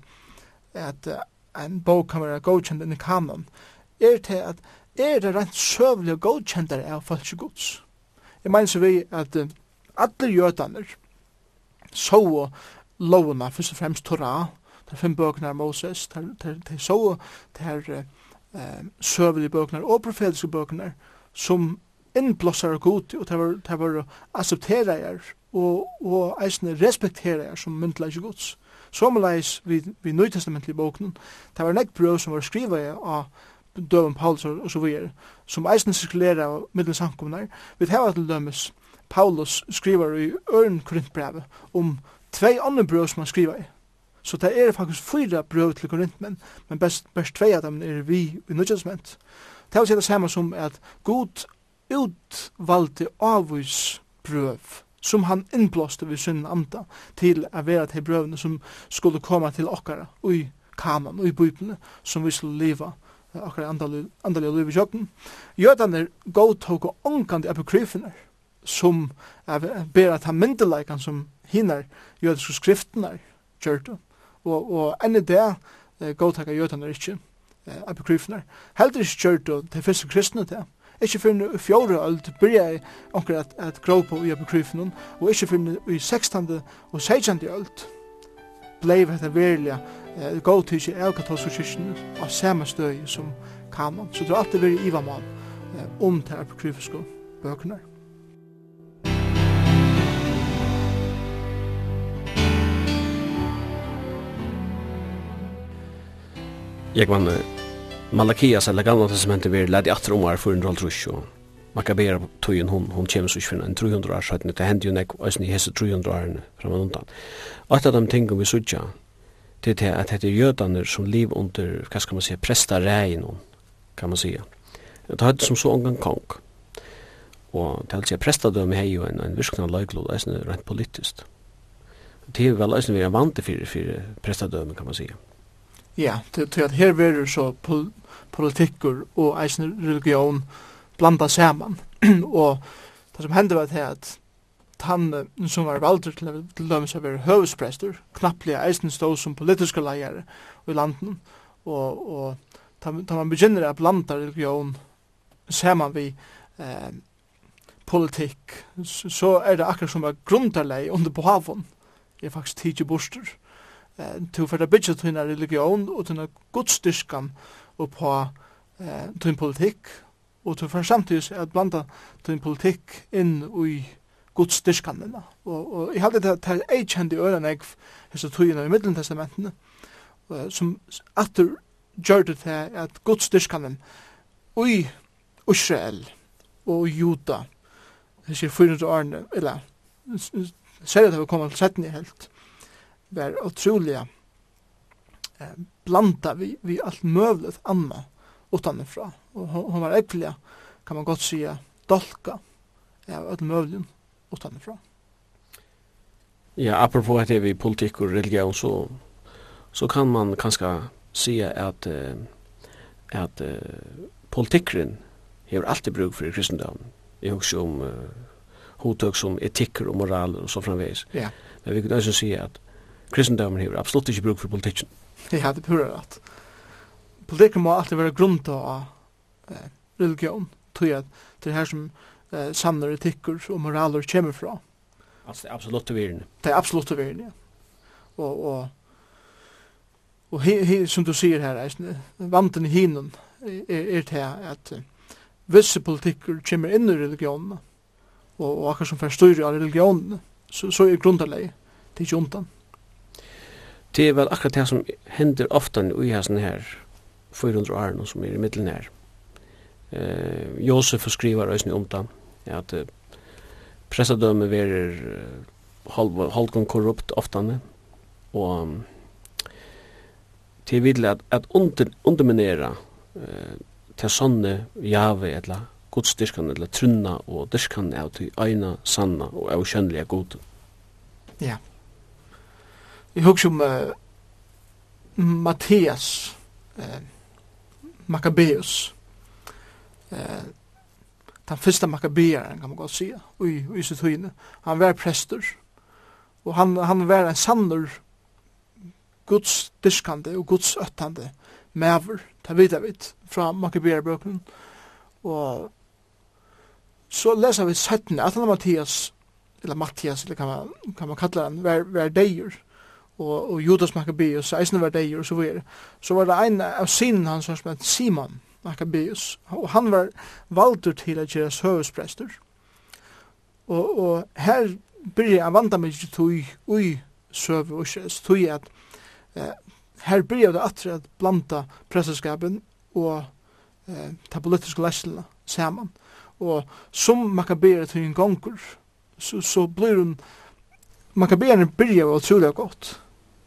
at uh, en bok kan være godkjent i kanon er til at er det rent søvlig og godkjent av falske gods. Jeg mener så vi at uh, alle jødaner så lovene, først og fremst Torah, de fem bøkene av Moses, de, de, de så de her uh, søvelige bøkene og profetiske bøkene som innblåsar god og det var, det var akseptera jeg, og, og eisne respektera er som myndleis gods. Somleis vi, vi nøytestamentlige boken, det var nekk brød som var skriva er av døven Paulus og så videre, som eisne sirkulera av middelsankomnar. Vi tar til dømes Paulus skriver i Ørn Korintbrevet om tvei andre brød som han skriver i. Så det er faktisk fyra brød til Korintmen, men best, best tvei av dem er vi i nøytestament. Det er det samme som at god utvalgte avvis brøv som han innblåste ved sin anda til å være til brøvene som skulle komme til okkara i kanan og i bøypene som vi skulle leva okkara og liv i kjøkken. Jødene godtok og ångkande apokryfene som ber at han myndeleikan som hinar jødiske skriftene kjørte og, og enn i det godtakka jødene ikke apokryfene. Heldig ikke kjørte til fyrste kristne til Ikke fyrir i fjore öld byrja i onker at, at gråpa i apokryfen og ikke fyrir i 16. og 16. öld blei hetta verilega eh, gå til ikke av katolsku kyrkjen av samme støy som kanon. Så det er alltid vært ivamal eh, om til apokryfiske bøkene. Jeg vann Malakias eller gamla testamentet vi lärde om romar för en rolltrusch och Makabera tøyen hon, hon kjem så ikke en 300 år siden, det hendte jo nek, i hese 300 årene fram og undan. Og et av de tingene vi sutja, det er at det er jødane som liv under, hva skal man si, presta reien, kan man si. Det hadde som så omgang kong. Og det er altså presta døm hei jo en, en virkna løyglod, eisne rent politisk. Det er vel altså vi er vant til fyrir, fyrir døm, kan man si. Ja, det er at her verur så politikker og eisen religion blanda saman. og det som hendte var det at han som var valdur til, til dømes av høvesprester, knapplega eisen stå som politiske leier i landen, og, og da man begynner å blanda religion saman vi eh, politikk, så er det akkurat som er grunderlei under på havon, er faktisk tidsi borster. Eh, til for det bytja til religion og tunna gudstyrkan, eh, og på eh, tøyn politikk, og du for samtidig at blanda tøyn politikk inn i Guds dyrkanina. Og, og jeg halde det til ei kjendi øren jeg hessa tøyina i Middeltestamentene, som atter gjør det til at Guds dyrkanen i Israel og Juda, det sier 400 årene, eller særlig at det var kommet til 17 helt, var utrolig eh, blanda vi, vi allt möjligt anna utanifrån. Och hon, hon var äckliga, kan man gott säga, dolka ja, allt möjligt utanifrån. Ja, apropå att det vi politik och religion så, så kan man kanske säga att, att eh, politikren har alltid bruk för kristendom. i också om uh, hotök som etikker och moral och så framvis. Ja. Men vi kan också säga att kristendomen her, absolutt ikke bruk for politikken. Ja, det er pura rett. Politikken må alltid være grunnt av eh, religion, tror jeg, til her som eh, samler etikker og moraler kommer fra. Altså, det er absolutt til virene. Det er absolutt til virene, ja. Og, og, og he, he, som du sier her, vanten i hinen er, er til at visse politikker kommer inn i religionene, og, og akkurat som forstyrrer av religionene, så, så er grunnleggende, det er ikke undan det er vel akkurat det som hender ofta i hessen her, 400 år som er i middelen her. Eh, Josef skriver øyne om det, at eh, pressadømme verer uh, halvgång korrupt oftane, og um, det er videlig at, at under, underminera eh, til sånne jave eller godstyrkan eller trunna og dyrskan av til øyna, sanna og avkjønnelige god. Ja. Yeah. Jeg husker om uh, Matthias uh, Maccabeus. Uh, den første Maccabeeren, kan man godt sige, i, i sitt høyne. Han var prester, og han, han var en sannur Guds dyrkande og Guds øttande maver, ta vidt av vidt, fra Maccabeerbøkken. Og så leser vi 17, at han Matthias, eller Matthias, eller kan man, kan man kalla han, var, var deir, og, og Judas Maccabeus, eisen var deg og så videre. Så var det en av sinnen hans som het Simon Maccabeus, og han var valdur til at gjøre søvesprester. Og, og her byrja jeg vanda meg til tog ui søve og kjøs, tog at eh, her byrja det atre at blanda presseskapen og eh, ta politiske leslene saman. Og som Maccabeus tog en gonger, så, så blir hun Makabeerne byrja var utrolig godt.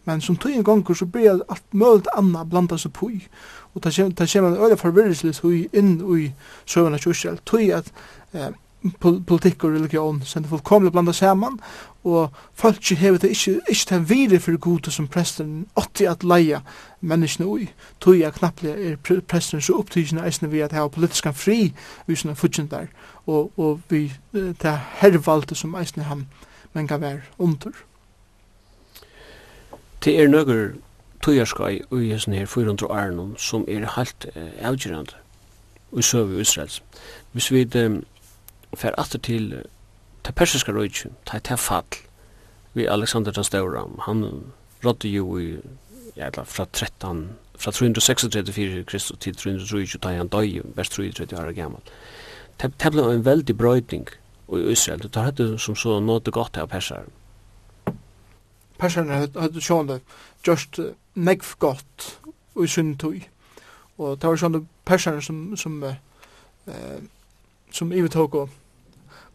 Men som tog en gonger så byrja alt mulig anna blanda seg på. Og ta kommer en øyla forvirrislis inn i søvende kjørsel. Tog at eh, politikk og religion sender folk kommer blanda saman og folk ikke hever det ikke, ikke til videre for gode som presten åtti at leia menneskene ui. tog jeg knapplig er presten så opptidgjene eisne vi at hava politiska fri vi sånne der og, og vi det er hervalde som eisne ham men kan være under. Det er nøkker tøyerskai og i hessen her 400 åren som er helt eh, avgjørende og søve i Israels. Hvis vi um, fer atter til ta persiska røyke, ta ta fall vi Alexander den Stora, han rådde jo i ja, fra 13 fra 336 Kristus til 333, da han døy, vers 33 år gammal. Det ble en veldig brøyding og i Israel. Det har hatt som så nådde godt av perseren. Perserne høyde sjående just negv godt i sin tøy. Og det var sjående persaren som, som, eh, som ivetog og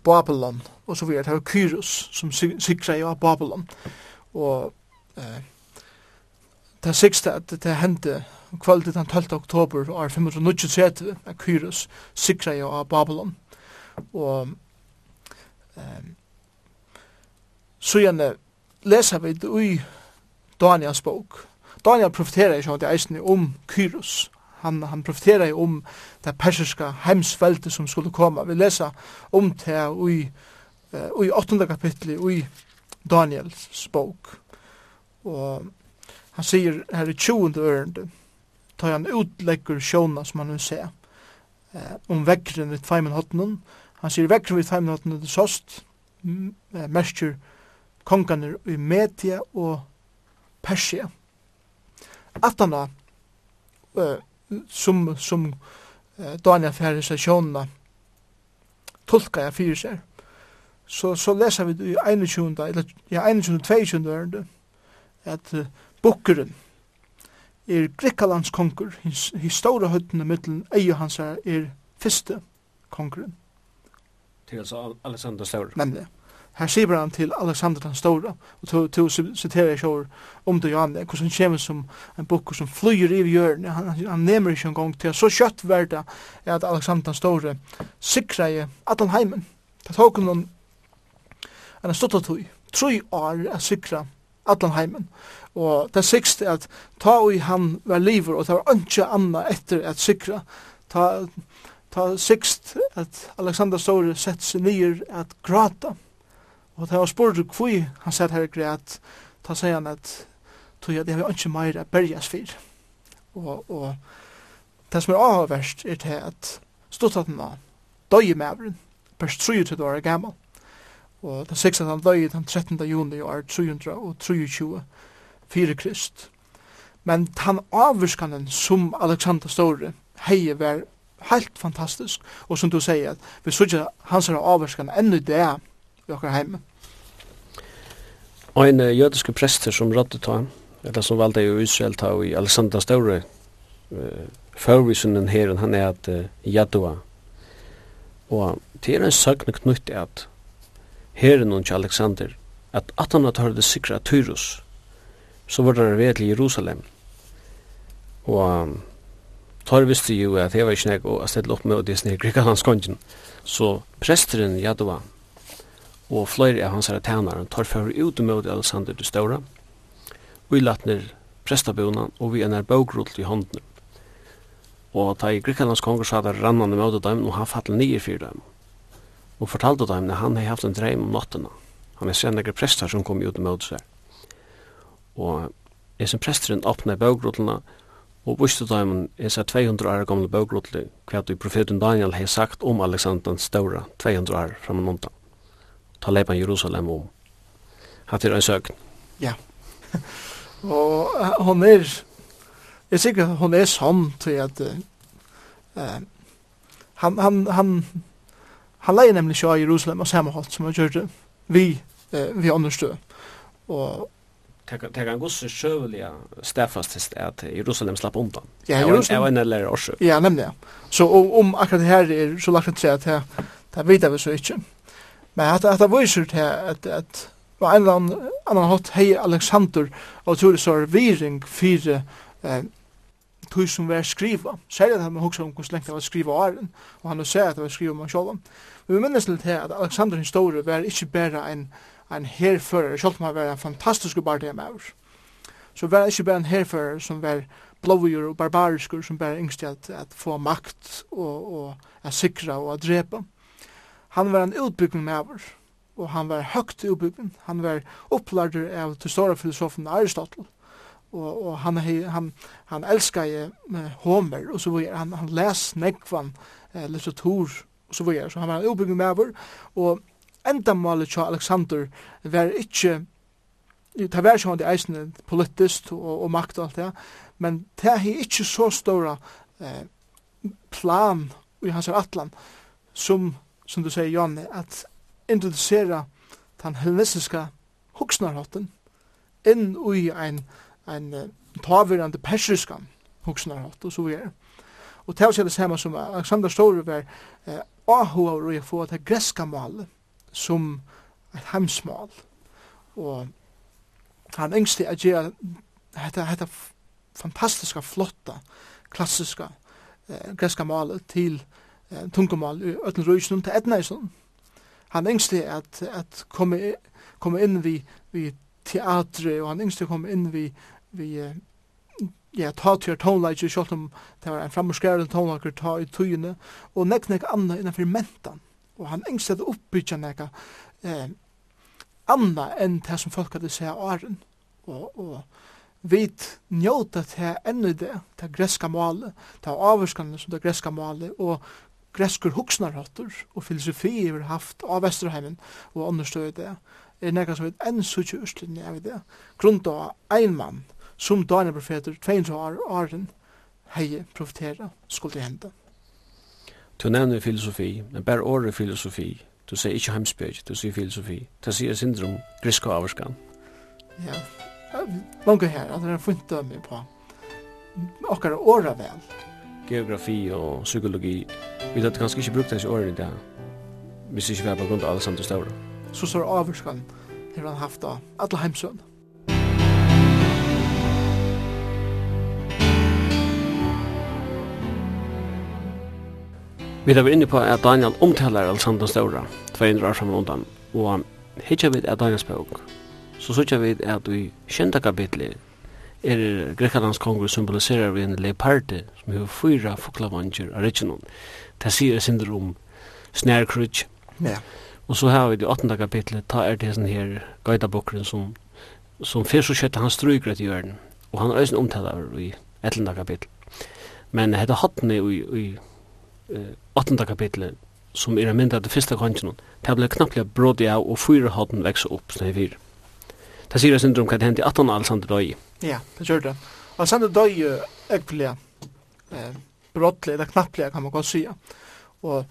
Babylon og så videre. Det var Kyros som sikra i Babylon. Og eh, det sikste at det hendte kvalitet den 12. oktober år 593 at Kyros sikra i Babylon. Og Um, så gjerne leser vi det i Daniels bok. Daniel profeterer ikke om det eisne om Kyros. Han, han profeterer om det persiska heimsveldet som skulle komme. Vi leser om det i, uh, i 8. kapitlet i Daniels bok. Og han sier her i 20. ørende, tar han utlegger sjåna som han vil se, uh, om vekkeren i tveimen hottenen, og Han sier vekkrum vi teimen at sost merskjur konganer i Media og Persia. Atana, uh, som, som uh, Daniel Ferris og Sjona tolka jeg fyrir seg, så, så leser vi i 21. eller ja, 21. 22. ørende at uh, bukkeren er Grikkalands konkur, his, his store høytene mittelen eier hans er, er fyrste konkuren til alltså Alexander Stor. Nemlig. Her sier han til Alexander den Stora och to jeg sjåur om det Johan hvordan han kommer som en bok som flyr i hjørne, han han han nämner ikke en gang til, så kjøtt verda er at Alexander den Stora sikrar i han hemmen det tok han en stort tog tre år er sikra allan heimen. Og det sikste er at ta og han var liver, og det var ikke anna etter at sikra, ta, ta sikst at Alexander Store sett seg nyer at grata. Og ta var spurt hvor han sett her græt, ta seg han at tog jeg det har ikke mer at berges for. Og, og det som er avverst er til at stortaten var døy i mevren, pers 23 år gammal. Og den 6. han døy den 13. juni i år 323 4 krist. Men han avverskanen som Alexander Store heie var helt fantastisk. Og som du sier, vi sørger hans er avvarskan enda det i okkar heime. Og en uh, jødiske prester som rådde ta, eller som valgte i Israel ta i Alexander Ståre, uh, førvisunnen her, han er at uh, Jadua. Og det er en søgne knytt at herren og Alexander, at at han hadde det sikra Tyrus, så var det ved til Jerusalem. Og um, tar visste jo at jeg var ikke nek og stedet opp med og det er snikker ikke hans. Så presteren Jadova og flere av hans herre tænaren tar for ut med Alexander det stora og i latner prestabona og vi er nær bøkrull i hånden. Og ta i Grikkanlands konger sa der rannande med dem og han fattel nye fyr dem og fortalte dem at han hei haft en dreim om nattena. Han er sen nekker prestar som kom ut med seg. Og jeg som presteren åpner i og og bustu er hesa 200 år gamla bókrotli hva du profeten Daniel hei sagt om Alexander den 200 200 fram framan nonta. Ta leipan Jerusalem om. Hatt er en søgn. Ja. og hon er Jeg er sikker hon er sånn til at uh, han, han, han, han leier nemlig sjå i Jerusalem og samme som han gjør det vi, uh, vi understø. Og det kan gå så sjövliga stäfast at Jerusalem slapp undan. Ja, Jerusalem. Jeg var en eller också. Ja, nämligen. Så om akkurat her er så lagt til at det där vet vi så ikke. Men at att det viser til at, at, att var en annan annan hot hei Alexander og och det så viring fire eh tog som var skriva. Säger att han också om hvordan lengt det var skriva åren og han har sett at det var skriva om han själva. Men vi minnes litt her at Alexander den store var ikke bare en en herfører, selv om han var en fantastisk barndemaur. Så var ikke bare en herfører som var blåvgjør og barbariskur som bare yngst at, at få makt og, og at sikra og at drepa. Han var en utbyggning maur, og han var høgt utbyggning. Han var opplærder av til store filosofen Aristotle, og, og han, han, han elskar Homer, og så var han, han les nekvan eh, litteratur, og så var så han var en utbyggning maur, og endamálet til Alexander var ikkje det var sjående eisne politist og, og makt og alt det, men det er ikkje så stora eh, plan i hans atlan som, som du sier, Janne, at introducera den hellenistiska huksnarhotten inn i ein, ein tavirande persiska huksnarhott og så videre. Og ta er det samme som Alexander Store var eh, avhåver å få det greska malet som et heimsmål. Og han yngste er gjør dette, dette fantastiska, flotta, klassiska eh, greska malet til eh, tungumal i Øtlen Røysnum til Edneisnum. Han yngste er at, at komme, komme inn vi, vi teatre, og han yngste komme inn vi, vi ja, ta til tonelager, selv om det var en fremmerskerende tonelager, ta i tøyene, og nek nek anna innanfor mentan og han engst at oppbyggja nekka eh, anna enn det som folk hadde seg åren. Og, og vit njóta til ennu det, til greska male, til avvarskanene som det greska male, og greskur hugsnarhattur og filosofi har haft av Vesterheimen og understøy det, er nekka som et enn sutje er av det, grunnt av ein mann som Daniel profeter 200 år åren hei profetera skulle hende Du nevner filosofi, men bare året filosofi. Du sier ikke heimspeg, du sier filosofi. Du sier syndrom, grisk og averskan. Ja, mange her, at det er funnet dømme på akkurat året vel. Geografi og psykologi, vi hadde kanskje ikke brukt disse årene i det hvis ikke vi er på grunn av alle samt og større. Så står averskan, har han haft av alle heimsøn. Vi er inne på at Daniel omtaler Alexander Stora 200 år sammen undan, og hitja vi at Daniels bøk, så sutja vi at i kjenta kapitli er Grekalands kongur symboliserar vi en leoparde som hefur fyra fuklavanger av rikinon. Det sier sindur om snærkrutsk. Ja. Og så har vi det åttende kapitlet, ta er det sånn her gøytabokren som, som fyrst og kjøtta han stryker etter hjørnen, og han er øysen omtaler i ettlende kapitlet. Men hette hattene i, i, i 8. kapitlet, som er mynda det fyrsta kongen, det ble knappliga brådig av og fyra hoten veksa opp snøy fyr. Det sier jeg syndrom hva det hendte i 18 Alexander Døy. Ja, det gjør det. Alexander Døy er ekvelia eh, brådlig, eller knappliga kan man godt sya. Og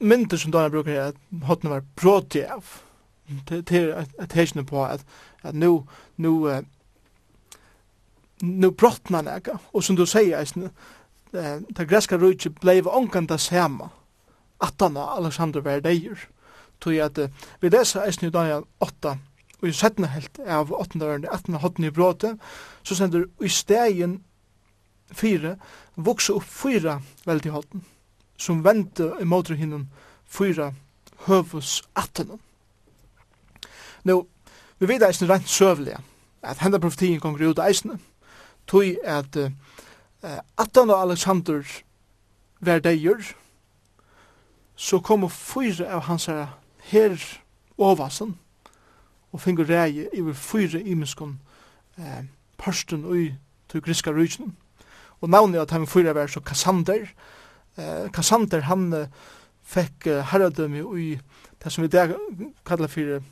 mynda som Døy bruker er at hoten var brådig av. Det er et heisne på at, at nu, nu, nu brotna nega, og som du sier, eh, det greska rujtje blei ongan det samme atana Alexander var deir tui at eh, vi lesa eisne i Daniel 8 og i 17 helt av 8. verden 18. hotten i bråte så sender i stegin 4 vokse opp 4 veldig hotten som vente i motor hinnom 4 høvus 18 Nå, vi vet eisne rent søvelig at henda profetien konger ut eisne tog at eh, eh, Atan og Alexander var deir, så kom fyra av hans her ovasen, og fingur rei iver fyra imenskon eh, parsten ui til griska rujtjen. Og navnet at han fyra var så Kassander. Eh, Kassander han eh, fekk eh, herradømi ui det som vi der kallar fyrir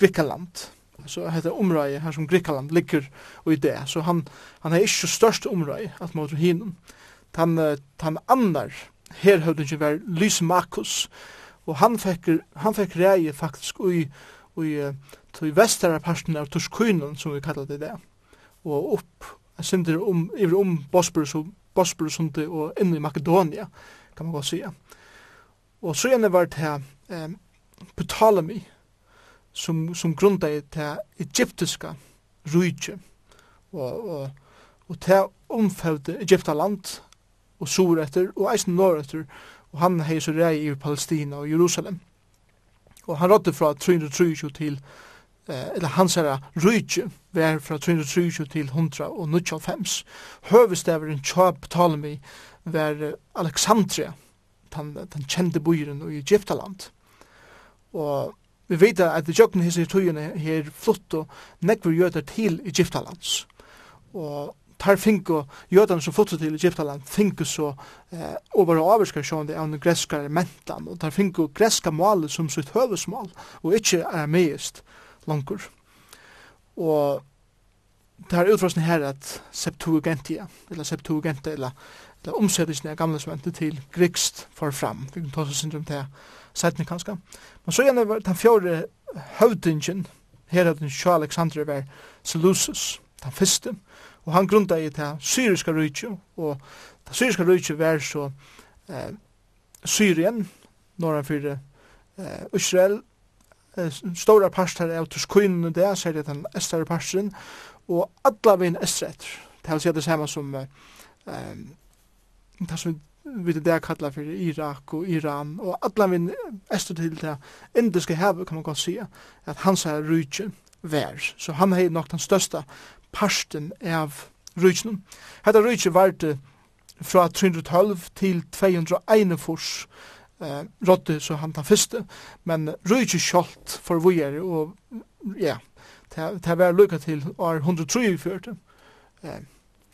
Grikkaland så heter området her som Grikaland ligger og i det. Så han, han er ikke størst området at mot hinen. Han, han annar herhøvdingen ikke være Lysimakus, og han fikk, han fikk reie faktisk i, i, i vestere parten av Torskunen, som vi kallar det det, og opp, jeg synder om, iver om Bosporus og Bosporus og inn i Makedonia, kan man godt sige. Og så gjerne var det her, eh, Ptolemy, som, som grunda i det egyptiska rujtje og, og, og det omfevde Egyptaland og sur etter og eisen nord etter og han hei så rei i Palestina og Jerusalem og han rådde fra 323 til eh, eller hans herra rujtje var fra 323 til 195 høvestaveren Chab Ptolemy var Alexandria den, den kjente byen i Egyptaland. Og Vi vet at det jokken hese tøyene her flott og nekver jøder til Egyptalands. Og tar finko jødene som flott til Egyptaland finko så eh, over og avvarskar det av den greska mentan og tar finko greska malet som sitt høvesmål og ikkje arameist langkur. Og det er utfrasen her at Septuagentia, eller Septuagentia, eller, eller omsettelsen av gamle smente til grikst for fram. Vi kan ta oss syndrom til sættene kanskje. Men så gjerne var den fjore høvdingen, her høvdingen Sjå Aleksandre var Seleucus, den fyrste, og han grunda i det syriska rujtju, og det syriska rujtju var så eh, Syrien, norra fyrir eh, Israel, eh, stora parster av Turskøynen og det, så er det den estare parsteren, og alla vinn estret. Det er si det samme som eh, det som vi vi det der kallar for Irak og Iran og alla min æstu til det indiske havet kan man godt sige at hans her rujtje vær så han er nok den største parsten av rujtjen Hetta rujtje varte fra 312 til 241 eh, rådde så han den første men rujtje kjolt for vujere og ja det var lukka til år 143 eh,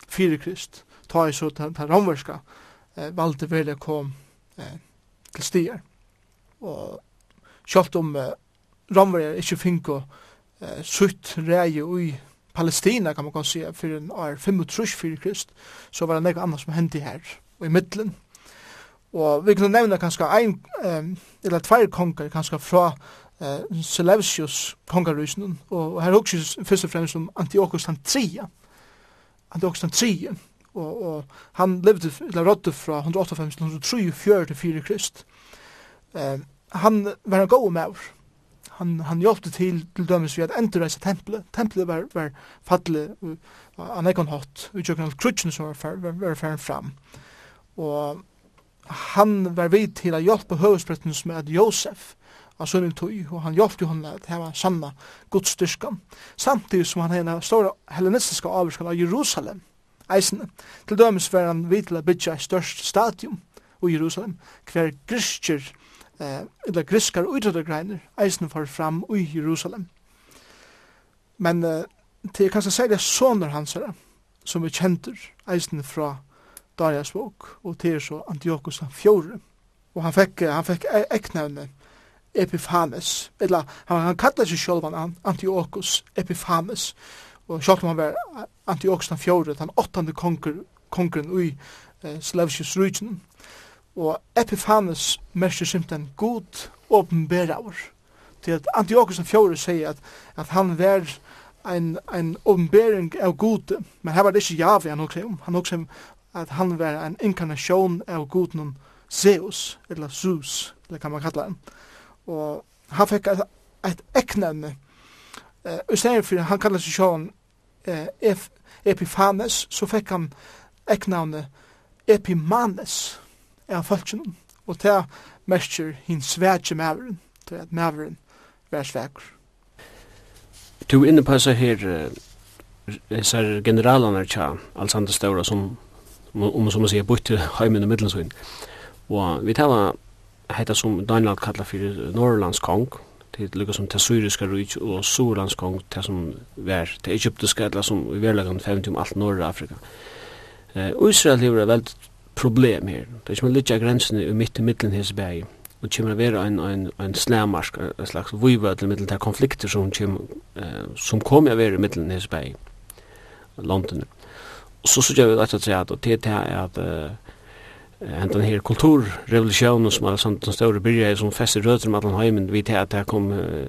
fyrir krist. Ta i så den romverska eh, valgte vel kom eh, til stier. Og selv om eh, romverjer ikke finner eh, sutt reie i Palestina, kan man kan si, for en år 35 fyrir krist, så var det nek annet som hendte her, og i middelen. Og vi kan nevna kanskje ein, eh, eller tvær konger, kanskje fra eh, Seleucius kongerusen, og, og her hukses først og fremst om Antiochus den 3. Antiochus den 3 og, og han levde eller rådde fra 158 til 143 til 4 krist. Eh, han var en god med Han, han hjelpte til til dømes ved at endreise tempelet. Tempelet var, var fattelig an ikke hatt utjøkken av krutsjen som var, fer, var, var fram. Og han var vid til å hjelpe høvespretten som er Josef av sønnen tog, og han hjelpte henne at heva sanna godstyrkan, samtidig som han henne stora hellenistiska avvarskan av Jerusalem, eisene. Til dømes var han vidt til å bygge et størst stadium i Jerusalem, hver grisker, eh, eller griskar utryddergreiner, eisene var fram i Jerusalem. Men eh, til kanskje særlig sånner hans her, som vi kjenter eisene fra Darius bok, og til så Antiochus han fjore. Og han fikk, han fikk eknevne Epiphanes, eller han, han kallar seg sjølvan Antiochus Epiphanes, og sjálv han var Antioxan fjore, den åttande konger, kongren i eh, Slavsius rujtjen, og Epifanes merker simpelthen god åpenberaver, til at Antiochus fjore sier at, at han var ein ein åpenbering av gode, men her var det ikke Javi han også om, han også at han var en inkarnasjon av goden Zeus, eller Zeus, eller kan man kalla han. Og han fikk et, et eknevne, uh, i stedet for han kallar seg sjåan eh, Epifanes, så fikk han eknavnet Epimanes av folkene. Og det mestjer hinn svætje maveren, til at maveren vær svækker. Du innepasser her disse uh, generalene tja, Alexander Staura, som om um, som man sier, bytte heimen og middelsvinn. Og vi tala heita som Daniel kallar fyrir Norrlands kong, til lukka som til syriska ryk og surlandskong til som vær til egyptiska eller som i verlegan 50 om alt norra Afrika eh, Israel hever veldig problem her. Det er ikke man av grensene i mitt i middelen hese bæg og kjemmer vera en, en, en slæmarsk en slags vujvødel middelen til konflikter som, kjem, uh, som kom jeg vera i middelen hese bæg London og så sykja vi at det er at det er at en den her kulturrevolusjonen som er sånn den store byrja som fester rødder om allan heimen vi til at det kom uh,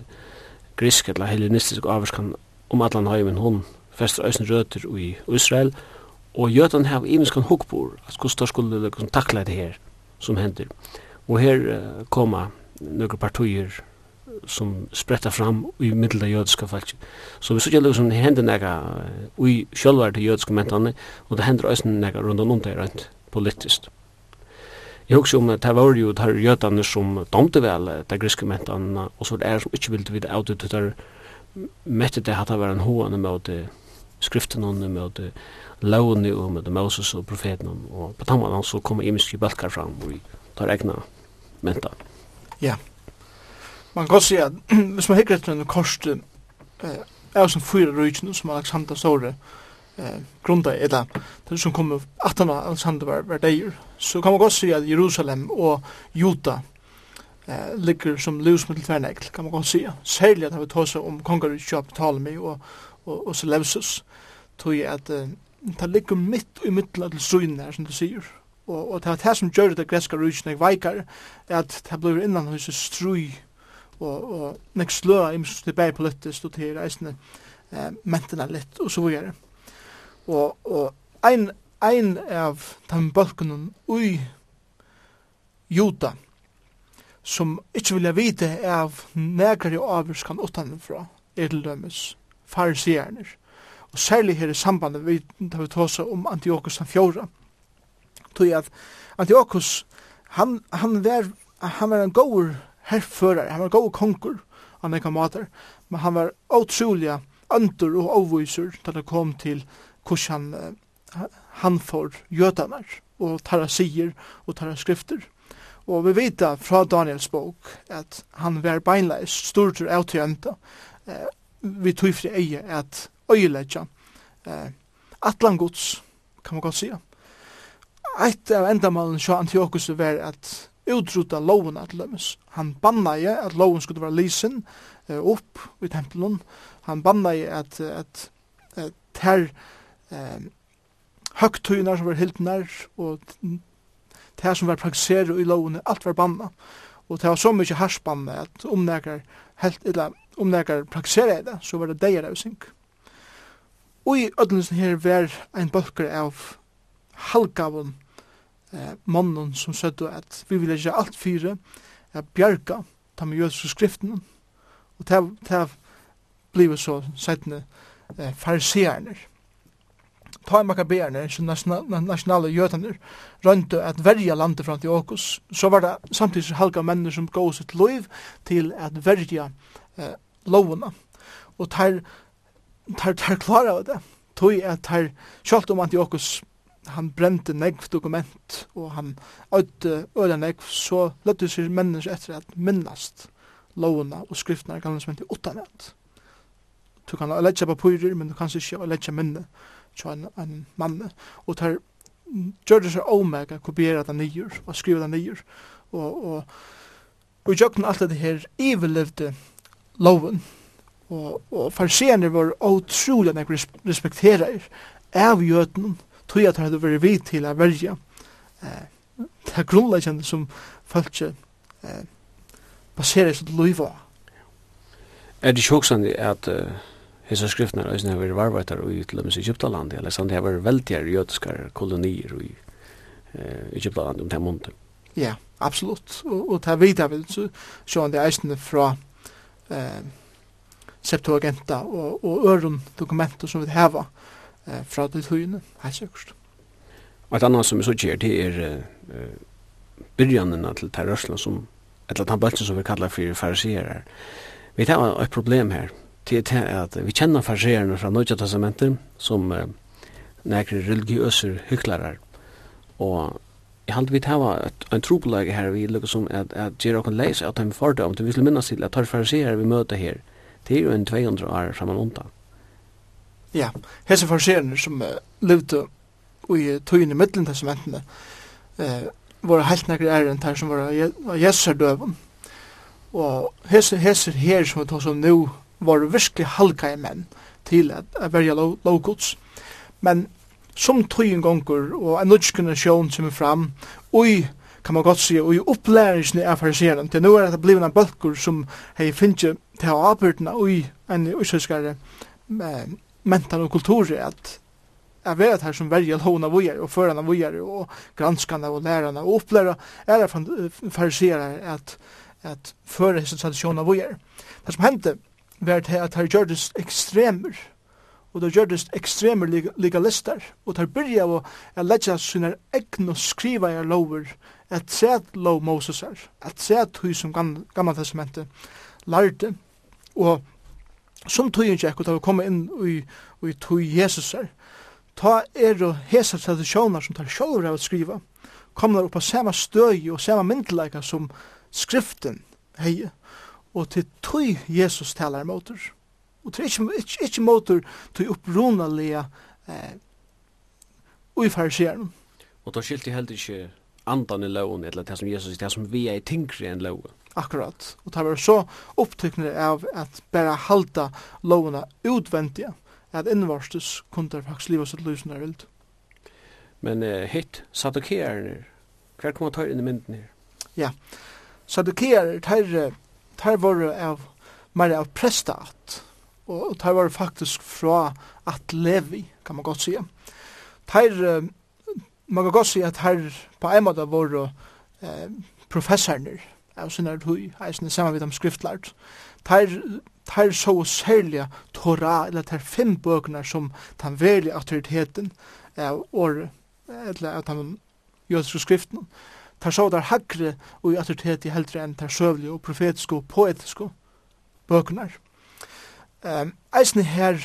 grisk eller hellenistisk avvarskan om allan heimen hun fester øysen rødder i Israel og jøtan hef imenskan hukbor at hvordan skulle takla det her som hender og her uh, koma nøkker partier som spretta fram i middel av jødiska falsk. Så vi så gjelder som det hender nega ui sjølvar til jødiska mentane, og det hender også nega rundan om det rent politiskt. Jeg husker om det var jo der jødene som domte vel de griske mentene, og så det er som ikke ville vite av det, der mette det at det var en hoene med skriften og med lovene og med Moses og profeten, og på den måten så kom imiske balkar fram og tar egna mentan. Ja. Man kan si at hvis man hikker etter en korset, er som fyra rujtjen som Alexander Store, eh grunda eller det som kommer att han Alexander var var där så kan man också se att Jerusalem og Juda eh ligger som lös med tvärnägl kan man också se särskilt att vi tar om kongar köp tal med og og och Seleucus tror jag att det ligger mitt i mitten av synen som du säger og, og det er det som gjør det greska rujtjen jeg veikar, at det blir innan hos strui og, og nek sløa til tilbake politisk og til reisende eh, mentene litt og så videre og, og ein, ein av den bølkunnen ui juta som ikkje vilja vite av negri og avvirskan utanfra er til dømes farisierner og særlig her i sambandet vi, tar vi tåsa om Antiochus den fjóra tog at Antiochus han, han var han var en god herrfører han var en god konkur han ekka mater men han var utrolig øndur og avviser da det kom til hvordan han, han får jødanar og tarra sier og tarra skrifter. Og vi vet fra Daniels bok at han var beinleis stortur av til enda vi tog fri eie at øyeledja eh, atlan gods kan man godt sija. Eit av endamalen sjå Antiochus var at utrota loven at lømmes. Han bannaje at loven skulle være lysen eh, upp i tempelen. Han bannaje at, at, at, at ter, eh, høgtøyner som var helt nær, og det som var praktiseret i lovene, alt var banna. Og det var så mykje harsbanna at omnækar, helt, eller, omnækar praktiseret det, så var det deir av synk. Og i ødelensen her var ein bølger av halgavun eh, mannen som sødde at vi ville ikke alt fire, er bjerga, ta med jødiske skriften og det, har blivit så sættende eh, fariseerne ta i makaberne, som nasjonale jødene rønte at verja landet fram til Åkus, så var det samtidig halga menn som gav sitt lov til at verja eh, lovene. Og tar, tar, tar klara av det, tog at tar, sjalt om Antiochus, han brente negv dokument, og han øyde øyde negv, så løtte seg mennesker etter at minnast lovene og skriftene, gamle som hent i utanett. Du kan legge på pyrer, men du kan ikke legge minne til en, en mann, og tar gjør det seg omega, kopiera det nyer, og skriva det nyer, og, og, og i jøkken alt det her ivelevde loven, og, og farsener var utrolig nek respekterer av jøtenen, tog at det hadde vært vidt til å velge eh, det er grunnleggende som folk eh, baserer sitt liv av. Er det ikke også at uh, Hesa skriftnar eisini hava verið varvættar í til dømis Egyptalandi, Alexander hava verið veldigar jødiskar kolonier i eh, Egyptalandi um tað mundu. Ja, absolutt. Og, og ta vita vil så sjón det eisini frá eh Septuaginta og, og örum dokumenter som vi hava eh, fra det tøyene, helt sikkert. Og et annet som vi så gjør, det er eh, byrjanina til terrørsla som, eller ta bølsen som vi kallar fyrir fariserar. Vi tar et problem her, til at vi kjenner farserene fra Nødja Testamentet som uh, nekre religiøse hyklarer. Og jeg halte vi til å en trobolag her, vi lukker som at, at gjør dere leis at de får det om, vi skulle minnes til at tar farserer vi møter her, det er jo en 200 år framan undan. Ja, hese farserene som uh, levde i tøyene middelen testamentene, uh, var helt nekre æren der som var av døven. Og hese, hese her som vi tar som nå, var virkelig halka i menn til at, at verja lovgods. Men som tøyen gonger og en nødskende sjån som er fram, ui, kan man godt si, og i opplæringen av fariseren, til nå er det blivna bølgur som hei finnje til å avbyrdene og i en uisøskare eh, mentan og kulturi at jeg vet her som verger lovna vujer, og førarna vujer, og granskana og lærarna og opplæra er fariseren at, at føra hese tradisjona vujer. Det som hendte var det at her gjørtes ekstremer, og det gjørtes ekstremer legalister, og det byrja av å letja sine og skriva i lover, at set lov Moses er, at set hui som gammal testamentet lærte, og som tøyen kjekk, og da vi kom inn i, i tøy Jesus er, ta er og hesa tradisjoner som tar sjolver av å skriva, kommer upp på sama støy og sama myndelæka som skriften hei, og til tøy Jesus talar motor. Og til ikkje, ikkje, ikkje motor tøy opprunalega eh, ui fariseren. Og da skilti heller ikkje andan i loven, eller det som Jesus sier, det som vi er i tingre enn loven. Akkurat. Og det var så opptrykkende av at bare halda lovene utvendige, at innvarstus kunne faktisk livet sitt lysene er vilt. Men uh, hitt, sadokeren, hver kommer tøyre inn i mynden her? Ja, sadokeren, tøyre, tar var av mer av prestat og tar var faktisk fra at levi kan man godt sige tar man kan godt sige at her på en måte var eh, professorner av sinne høy eisne saman vid om skriftlart tar tar så særlig Torah, eller tar fem bøkene som tar veldig autoriteten av året, eller av den jødiske skriften, tar så der hakre og i autoritet i heldre enn tar søvlig og profetiske og poetiske bøkunar. Um, eisne her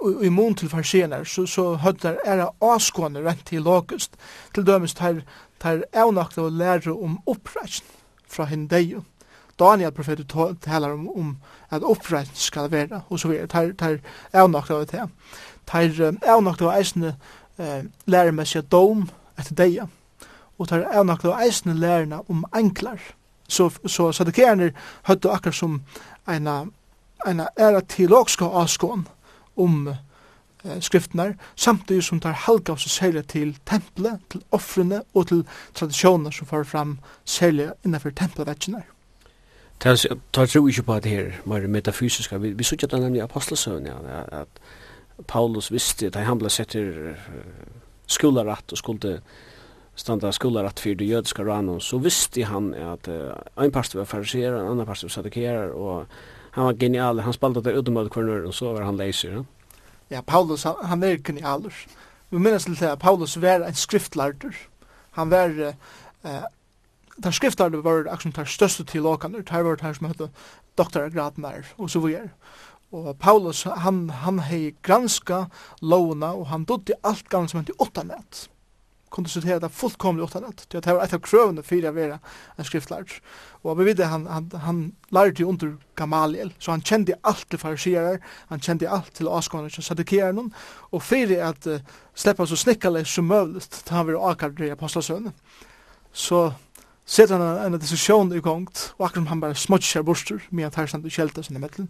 og i mun til farsenar så, så høttar er avskående rent til logist til dømes tar, tar avnakta og lære om oppreisen fra hindeio. Daniel profetet talar om, om at oppreisen skal være og så videre, tar, tar avnakta og det. Tar um, avnakta og eisne uh, lærer med seg dom etter deg og tar avnakla eisne lærerna om enklar. Så, så sadikerner høttu akkar som eina, eina era teologiska avskån om eh, skriftene, samtidig som tar halka av seg særlig til tempelet, til offrene og til tradisjoner som får fram særlig innenfor tempelvetjener. Ta tro ikke på at her, mer metafysiska, vi, vi suttet nemlig apostelsøvn, ja, at Paulus visste, da han ble sett til skolaratt og skulle standa skullar att för det judiska ranon så visste han att uh, en pastor var fariseer en annan pastor var saddukeer och han var genial han spelade där utom kvarnör och så var han läser ja? ja Paulus han, han är genial vi minns lite att Paulus var en skriftlärd han var uh, tar skriftar det var action tar største til lokan tar var tar som hette doktor Gratmer og så videre. Og Paulus han han hei granska lovna og han dotte alt gamla som hette åtta nett konsultera det fullkomligt åt att Det var ett av krövene för att vara en skriftlärd. Och vi vet han, han, han lärde ju under Gamaliel, så han kände allt till farisier, han kände allt till avskående som saddukerade och för att uh, släppa så snickale som möjligt till han var åka i apostlasönen. Så sätter han en, en diskussion igång, och akkurat han bara smutsar bostor med att här stannar kälta sina medlen.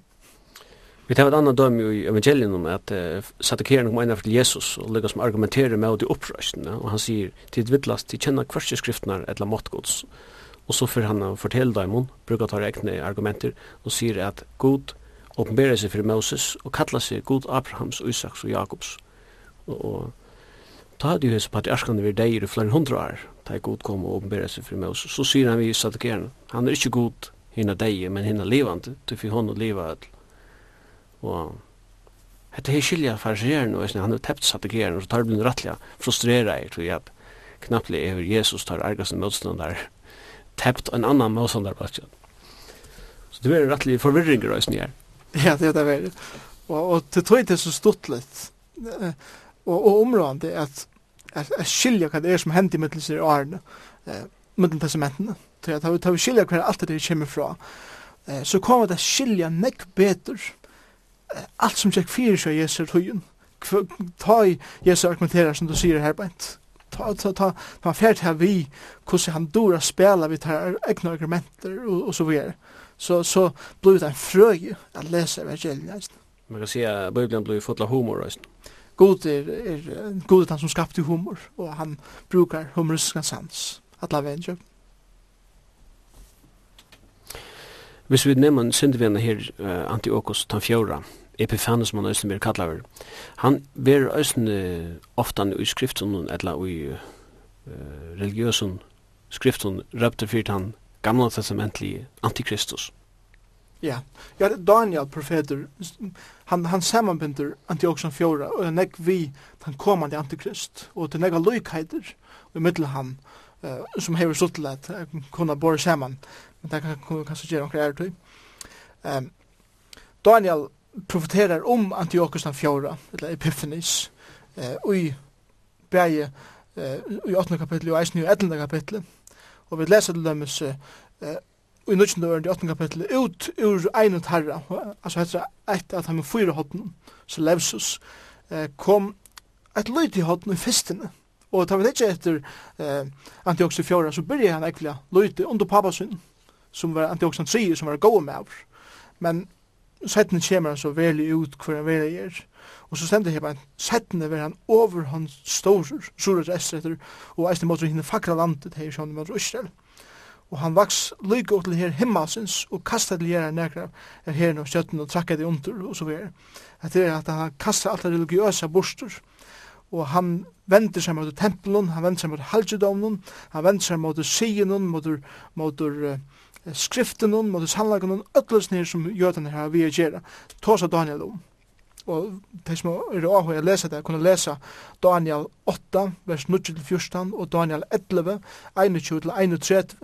Vi tar et annet døm i evangelien om at uh, satikeren kom ena til Jesus og lykkes som argumenterer med de opprøsene og han sier til vittlast de kjenner kvarske skriftene eller måttgods og så får han å fortelle dem brukar ta egne argumenter og sier at god åpenberer seg fyrir Moses og kallar seg god Abrahams, Isaks og Jakobs. Og, og ta det jo hese patriarskene vi deg i flere hundre år, da er god kom og åpenberer seg for Moses, så sier han vi i sadikerene, han er ikke god hinna deg, men hinna levande, til for hon og leva Og Hetta her skilja fariseren og han har tept satikeren og så tar blin rattliga frustrera er tror jeg at knapplig er Jesus tar argasen motståndar tept en annan motståndar bakjan. Så det blir rattlig forvirringer i sånn her. Ja, det er det veldig. Og, og til tog det så stort litt og, og områdende at jeg skilja hva det er som hender i mittelsir og arne mittelen testamentene. Så jeg tar skilja hva alt det kommer fra. Så kommer det skilja nekk betur alt som tjekk fyrir seg Jesu tøyen. Ta i Jesu argumenterar som du sier her bænt. Ta, ta, ta, ta fært her vi, hvordan han dora spela vi tar egna argumenter og, og så videre. Så, så blir det en frøy å lese evangeliet. Man kan si at Bibelen blir fotla humor, reist. God er, er, God er han som skapte humor, og han brukar humoristiska sans. Alla vänner. Hvis vi nevner syndevene her, uh, Antiochus, den fjorda, Epifanus man øysen blir kallar. Han blir øysen ofta i skriften, eller i uh, religiøsen skriften, røpte fyrt han gamla testamentlige antikristus. Ja, ja Daniel profeter, han, han samanbinder Antioxan 4, og han ekk vi den kommande antikrist, og til nega loikheiter, og middel han, uh, som hever sutt at uh, kunne bore saman, men det kan kanskje gjøre omkring er tøy. Um, Daniel profeterar om Antiochus den fjorda, eller Epiphanes, eh, i bæge, eh, i 8. kapittel, og eisen i 11. kapittel, og vi leser til dem eh, i 19. året i 8. kapittel, ut ur egnet herra, altså heter at han med fyra hotten, så Levsus, eh, kom et lyd i hotten i festene. og tar vi det ikke etter eh, Antiochus i fjorda, så byrja han ekkert lyd under pappa som var Antiochus han sier, som var gode med, men settene kommer han så veldig ut hvor han veldig er. Og så stender han, settene var han over hans store, store restretter, og eisne måtte hinne fakra landet her, sånn mot Israel. Og han vaks lykke til her himmelsens, og kastet til her nekra er her og stjøtten, og trakket det under, og så videre. Det er at han kastet alt det religiøse borster, og han vender seg mot tempelen, han vender seg mot halvjudomnen, han vender seg mot siden, mot, mot, mot, skriften og mot sannlagen og ötlesen nir som jötan her vi gjør tåsa Daniel om og de som er avhøy å lese det kunne lesa Daniel 8 vers 9-14 og Daniel 11 21-31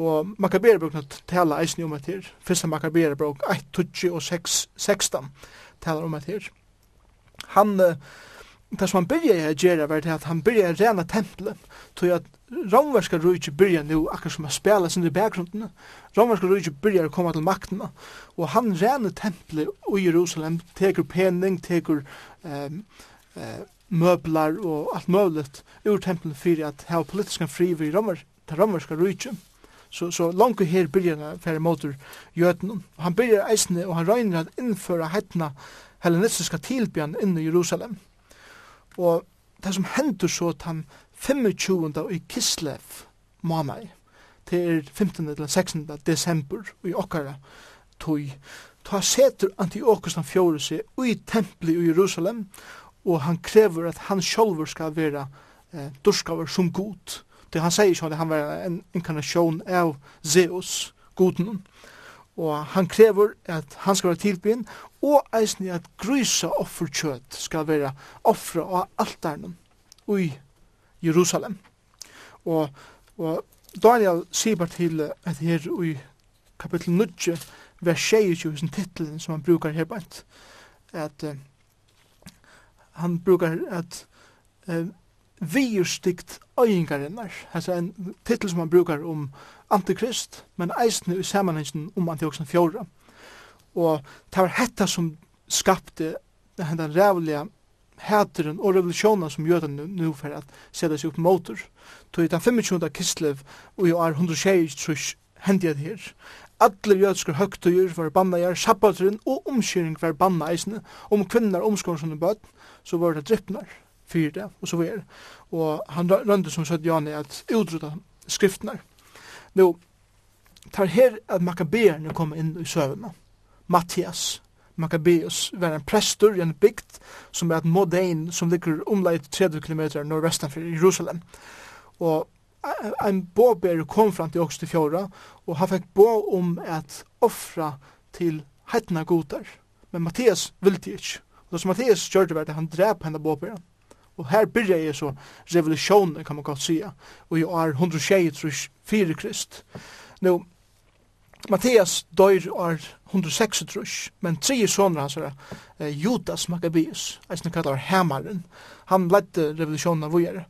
og Makaberebruk tala eisen om et her fyrsta Makaberebruk 1-20 og 6-16 talar om et her han uh, det som han byrja å gjerra var det at han byrja å rena tempelet, tog at Romverska rujtje byrja nu akkur som a spela sin i bakgrunden, Romverska rujtje byrja å koma til maktena, og han rena tempelet i Jerusalem, teker pening, teker um, uh, møblar og alt møblet ur tempelet fyrir at hava politiskan fri vi romer, til Romverska rujtje. Så, så langt her byrja han fyrir motor jötnum. Han byrja eisne og han røyner at innføra heitna hellenistiska tilbyan inn i Jerusalem. Og det som hendur så den 25. i Kislev måned, det er 15. eller 16. desember i okkara tog, ta setur Antiochus den fjore seg i templi i Jerusalem, og han krever at han sjolver skal være eh, durskaver som god. Det han sier sånn at han var en inkarnasjon av Zeus, goden, og han krever at han skal være tilbyen, og eisen at grysa offerkjøt skal være offre av altaren i Jerusalem. Og, og Daniel sier bare til at her i kapittel 9, vers 26, sin titlen som han brukar her bant, at uh, han brukar at uh, virstikt øyngarinnar, altså en titel som man brukar om antikrist, men eisne i samanhengen om Antioxen 4. Og det var hetta som skapte den rævliga hæteren og revolusjonen som jødene nu for at sætta seg upp motor. Tog den 25. Kislev og i år 126 hendi det her. Alle jødiske høgtøyer var banna her, sabbateren og omkjøring var banna eisne. Om kvinnar omskårene som bøtt, så var det drippnar fyrir det, og så videre. Og han rønde som søtt Jani at utrydda skriftene. Nå, tar her at Makkabeerne kom inn i søvnene. Mattias, Maccabeus var en prestur i en bygd som er et modein som ligger omleit 30 km nordvestan for Jerusalem. Og en båber kom fram til Åkst i Fjora, og han fikk bå om at offra til heitna godar. Men Mattias ville ikke. Og det som Mattias gjør det var at han drep henne båberen. Og her byrja jeg så revolusjonen, kan man godt sija, og i år 124 krist. Nå, Mattias døyr år 106 trus, men tre soner hans er Judas Maccabeus, eisne kallar Hamaren, Han ledde revolusjonen av vujere,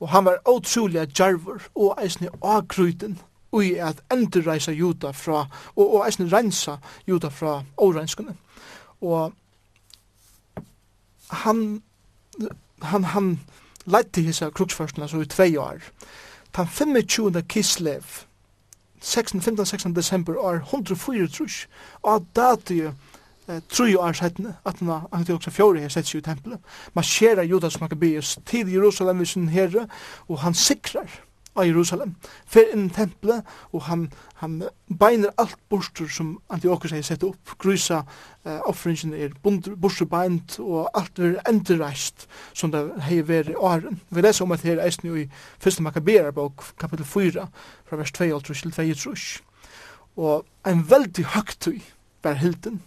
og han var åtsoliga djarvor og eisne avgryten ui at endurreisa juda fra, og, og eisne rensa juda fra åreinskene. Og han han, han leidt hisa hissa kruksførsene så i tvei år. Den 25. Kislev, 15-16 desember, år 104 trus, og dati eh, tru år sættene, at han har også fjore her sætts i tempelet, marsjera Judas Maccabeus til Jerusalem i sin herre, og han sikrar av Jerusalem, fer inn i tempelet, og han, han beiner alt borster som Antiochus har sett opp, grusa eh, offringen er borster beint, og alt er endreist, som det har vært i åren. Vi leser om at her eisen jo i 1. Makkabera bok, kapittel 4, fra vers 2 til 2 og en veldig høgtøy var hilden,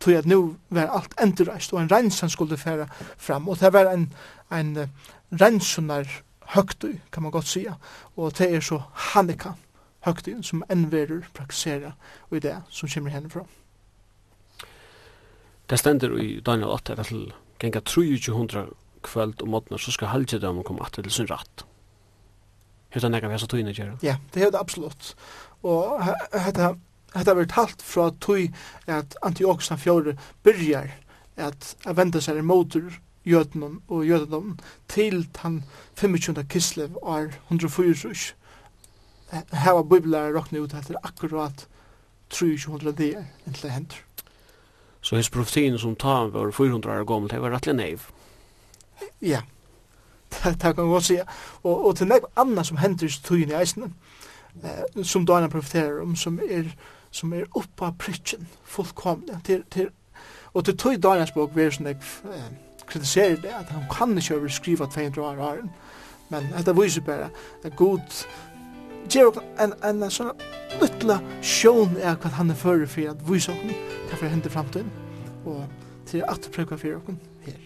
tog at nu var alt endreist, og en rensan skulle færa fram, og det var en, en rensunar høgtøy, kan man godt sige, og det er så Hanika høgtøyen som enverer praktisera og i det som kommer hennifra. Det stender i Daniel 8 at til genga 300 kvöld og måtnar så skal halvdjedømmen komme at til sin ratt. Hetta nekka vi hesa in det? Ja, det hevur absolutt. Og hetta har vært talt fra tøy at Antiochus 4 byrjar at vende seg motor jötnum og jötnum til tan 25. kislev år 104. Her var biblar rokna ut etter akkurat 300 dier enn det hender. Så hans profetien som ta var 400 år gammel, det var rettelig neiv. Ja, det kan man godt sige. Og, og til nek anna som hendur i tøyen i eisene, eh, som Dana profeterer om, som er, som er oppa pritchen, fullkomne, til, til, og til tøy Danas bok, vi er sånn, eh, kritiserer det, at han kan ikke overskriva 200 år åren. Men dette viser bare at Gud gjør en, en, en sånn lytla sjån er hva han er fører for at viser oss hva for å hente fremtiden. og til at prøyka for oss her.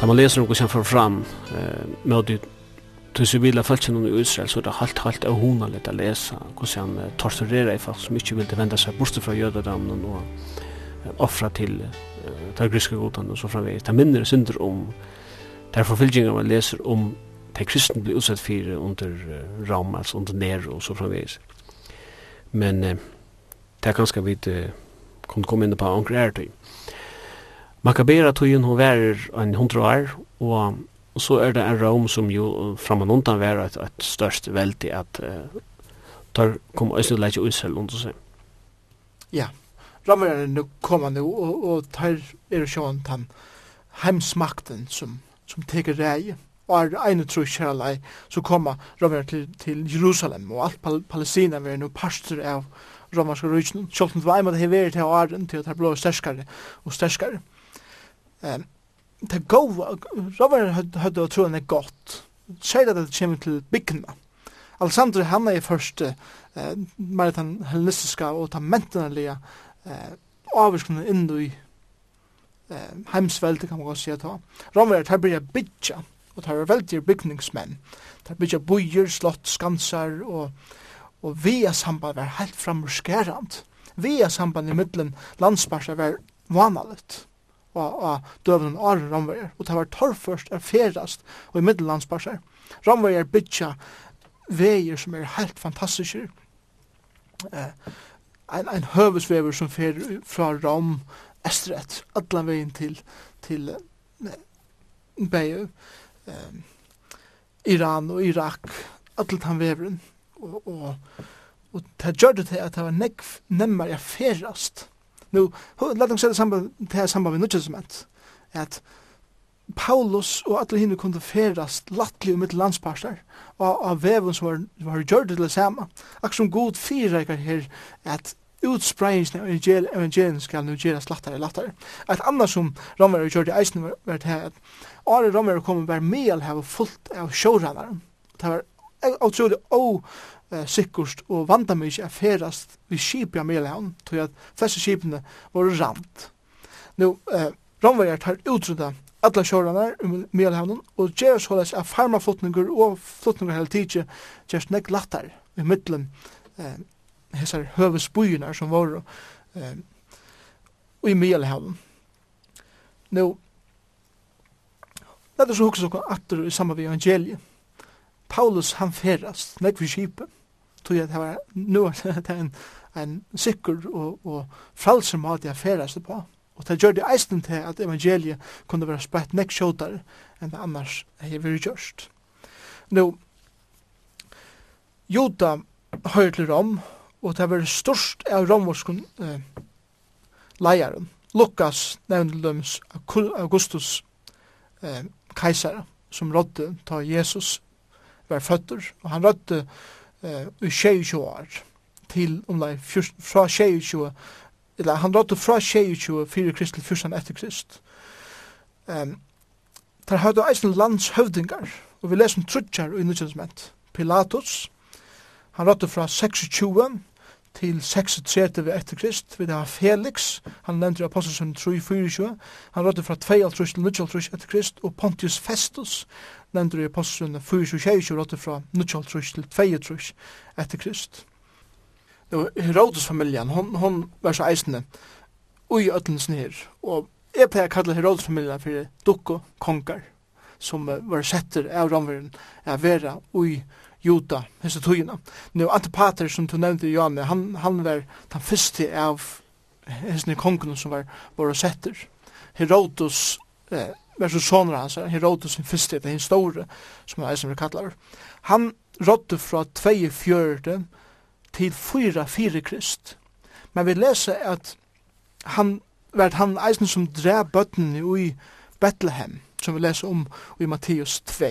Da man leser noe som får fram eh, med til civila folkene i Israel så er det halt, halt av hona litt å lese hvordan han torturerer i folk som ikke vil vende seg bort fra jødedamnen og offra til de griske godene og så framvegis. Det minner synder om det er forfylgjengar man leser om de kristne blir utsett for under Ram, altså under Nero og så framvegis. Men det er ganske vidt kom komme inn på anker er tøy. Makabera tøyen hun værer en hundra år og Og så er det en Rom som jo framan undan var et, et størst veldig at uh, tar kom også leit jo usel under seg. Ja, Romer er nu koma nu og, og tar er sjåan tan heimsmakten som, som teker rei og er ene tro kjærlei så koma Romer til, til Jerusalem og alt pal Palestina er nu pastor av romerske rujtjen, sjålten var eimann det hever til åren til at det blå sterskare og sterskare. Um, det gode, Robert hadde å tro han er godt. Sier at det kommer til byggene. Alexander, han er først eh, mer den hellenistiske og den mentalige eh, avvirkningen inn i eh, heimsveldet, kan man godt si at da. Robert, her blir jeg og det er veldig bygningsmenn. Det er bøyer, slott, skanser, og, og via samband var helt framskerant. Via samband i middelen landsparser var vanligt av døvnen av ramverger, og det var torrførst er ferast og i middellandsparsar. Ramverger bytja veier som er helt fantastiske. Eh, ein, ein høvesvever som fer fra Rom estret, alla veien til, til eh, Beiu, eh, Iran og Irak, alt han veveren, og, og, og det gjør det til at det var nekv jeg ferast, Nu, let oss se det samband, det her samband med Nudgesement, at Paulus og alle hinne kunne ferast lattelig om mitt landsparstar, og av veven som var, var gjørt til det samme, akkur som god fyrirreikar her, at utspreingsne av evangel, evangelien skal nu gjeras lattare lattare. Et annet som romver og gjør det eisen var, var det her, at Ari romver kom og var med al her fullt av sjårannaren. Det var utrolig å eh, sikkert og vandamykje er ferast vi skip i Amelhavn, tog at fleste skipene var rand. Nå, eh, Romverjert har utrydda alla sjåranar i Melhavnen og gjerra såleis av farmaflutningur og flutningur hele tidsje gjerst nek lattar i middelen eh, hessar høvesbujunar som var eh, i Melhavnen. Nå, Lad oss hugsa okkur atter i samme vi evangeliet Paulus han ferast, nekk vi kjipe, tog jeg det var nu det er en, en sikker og, og fralser mat jeg ferast på. Og det gjør det eisen til at evangeliet kunne være sprett nek sjåtar enn det annars er vi gjørst. Nå, Jota høyr til Rom, og det var størst av romvorskun eh, leiaren. Lukas nevnte Augustus eh, kaisara, som rådde ta Jesus var føtter, og han rødte eh, i 22 år til omlai fra 22, eller han rødte fra 22 fyrir krist til 14 etter krist. Um, der hadde eisen landshøvdingar, og vi leser trutjar og innutjensment. Pilatus, han rødte fra 26 til 36 etter krist, vi har Felix, han nevnte i Apostelsen 3-24, han rødde fra 2 til 9 etter krist, og Pontius Festus nendur i apostlene 4-6-8 fra 9-3 til 2-3 etter Krist. Nå, Herodes-familien, hon, hon var så eisende ui ötlens nir, og jeg pleier å kalle Herodes-familien for dukko kongar, som uh, var setter av ramveren av vera ui juta, hese tugina. Nå, Antipater, som du nevnte Johanne, han, han var den fyrste av hese kongen som var, var setter. Herodes eh, versus soner hans, Herodes sin fyrste, det er store, som er som vi kallar. Han rådde fra 2.4. til 4.4 krist. Men vi leser at han vart han eisen som drev bøtten i Bethlehem, som vi leser om i Matteus 2.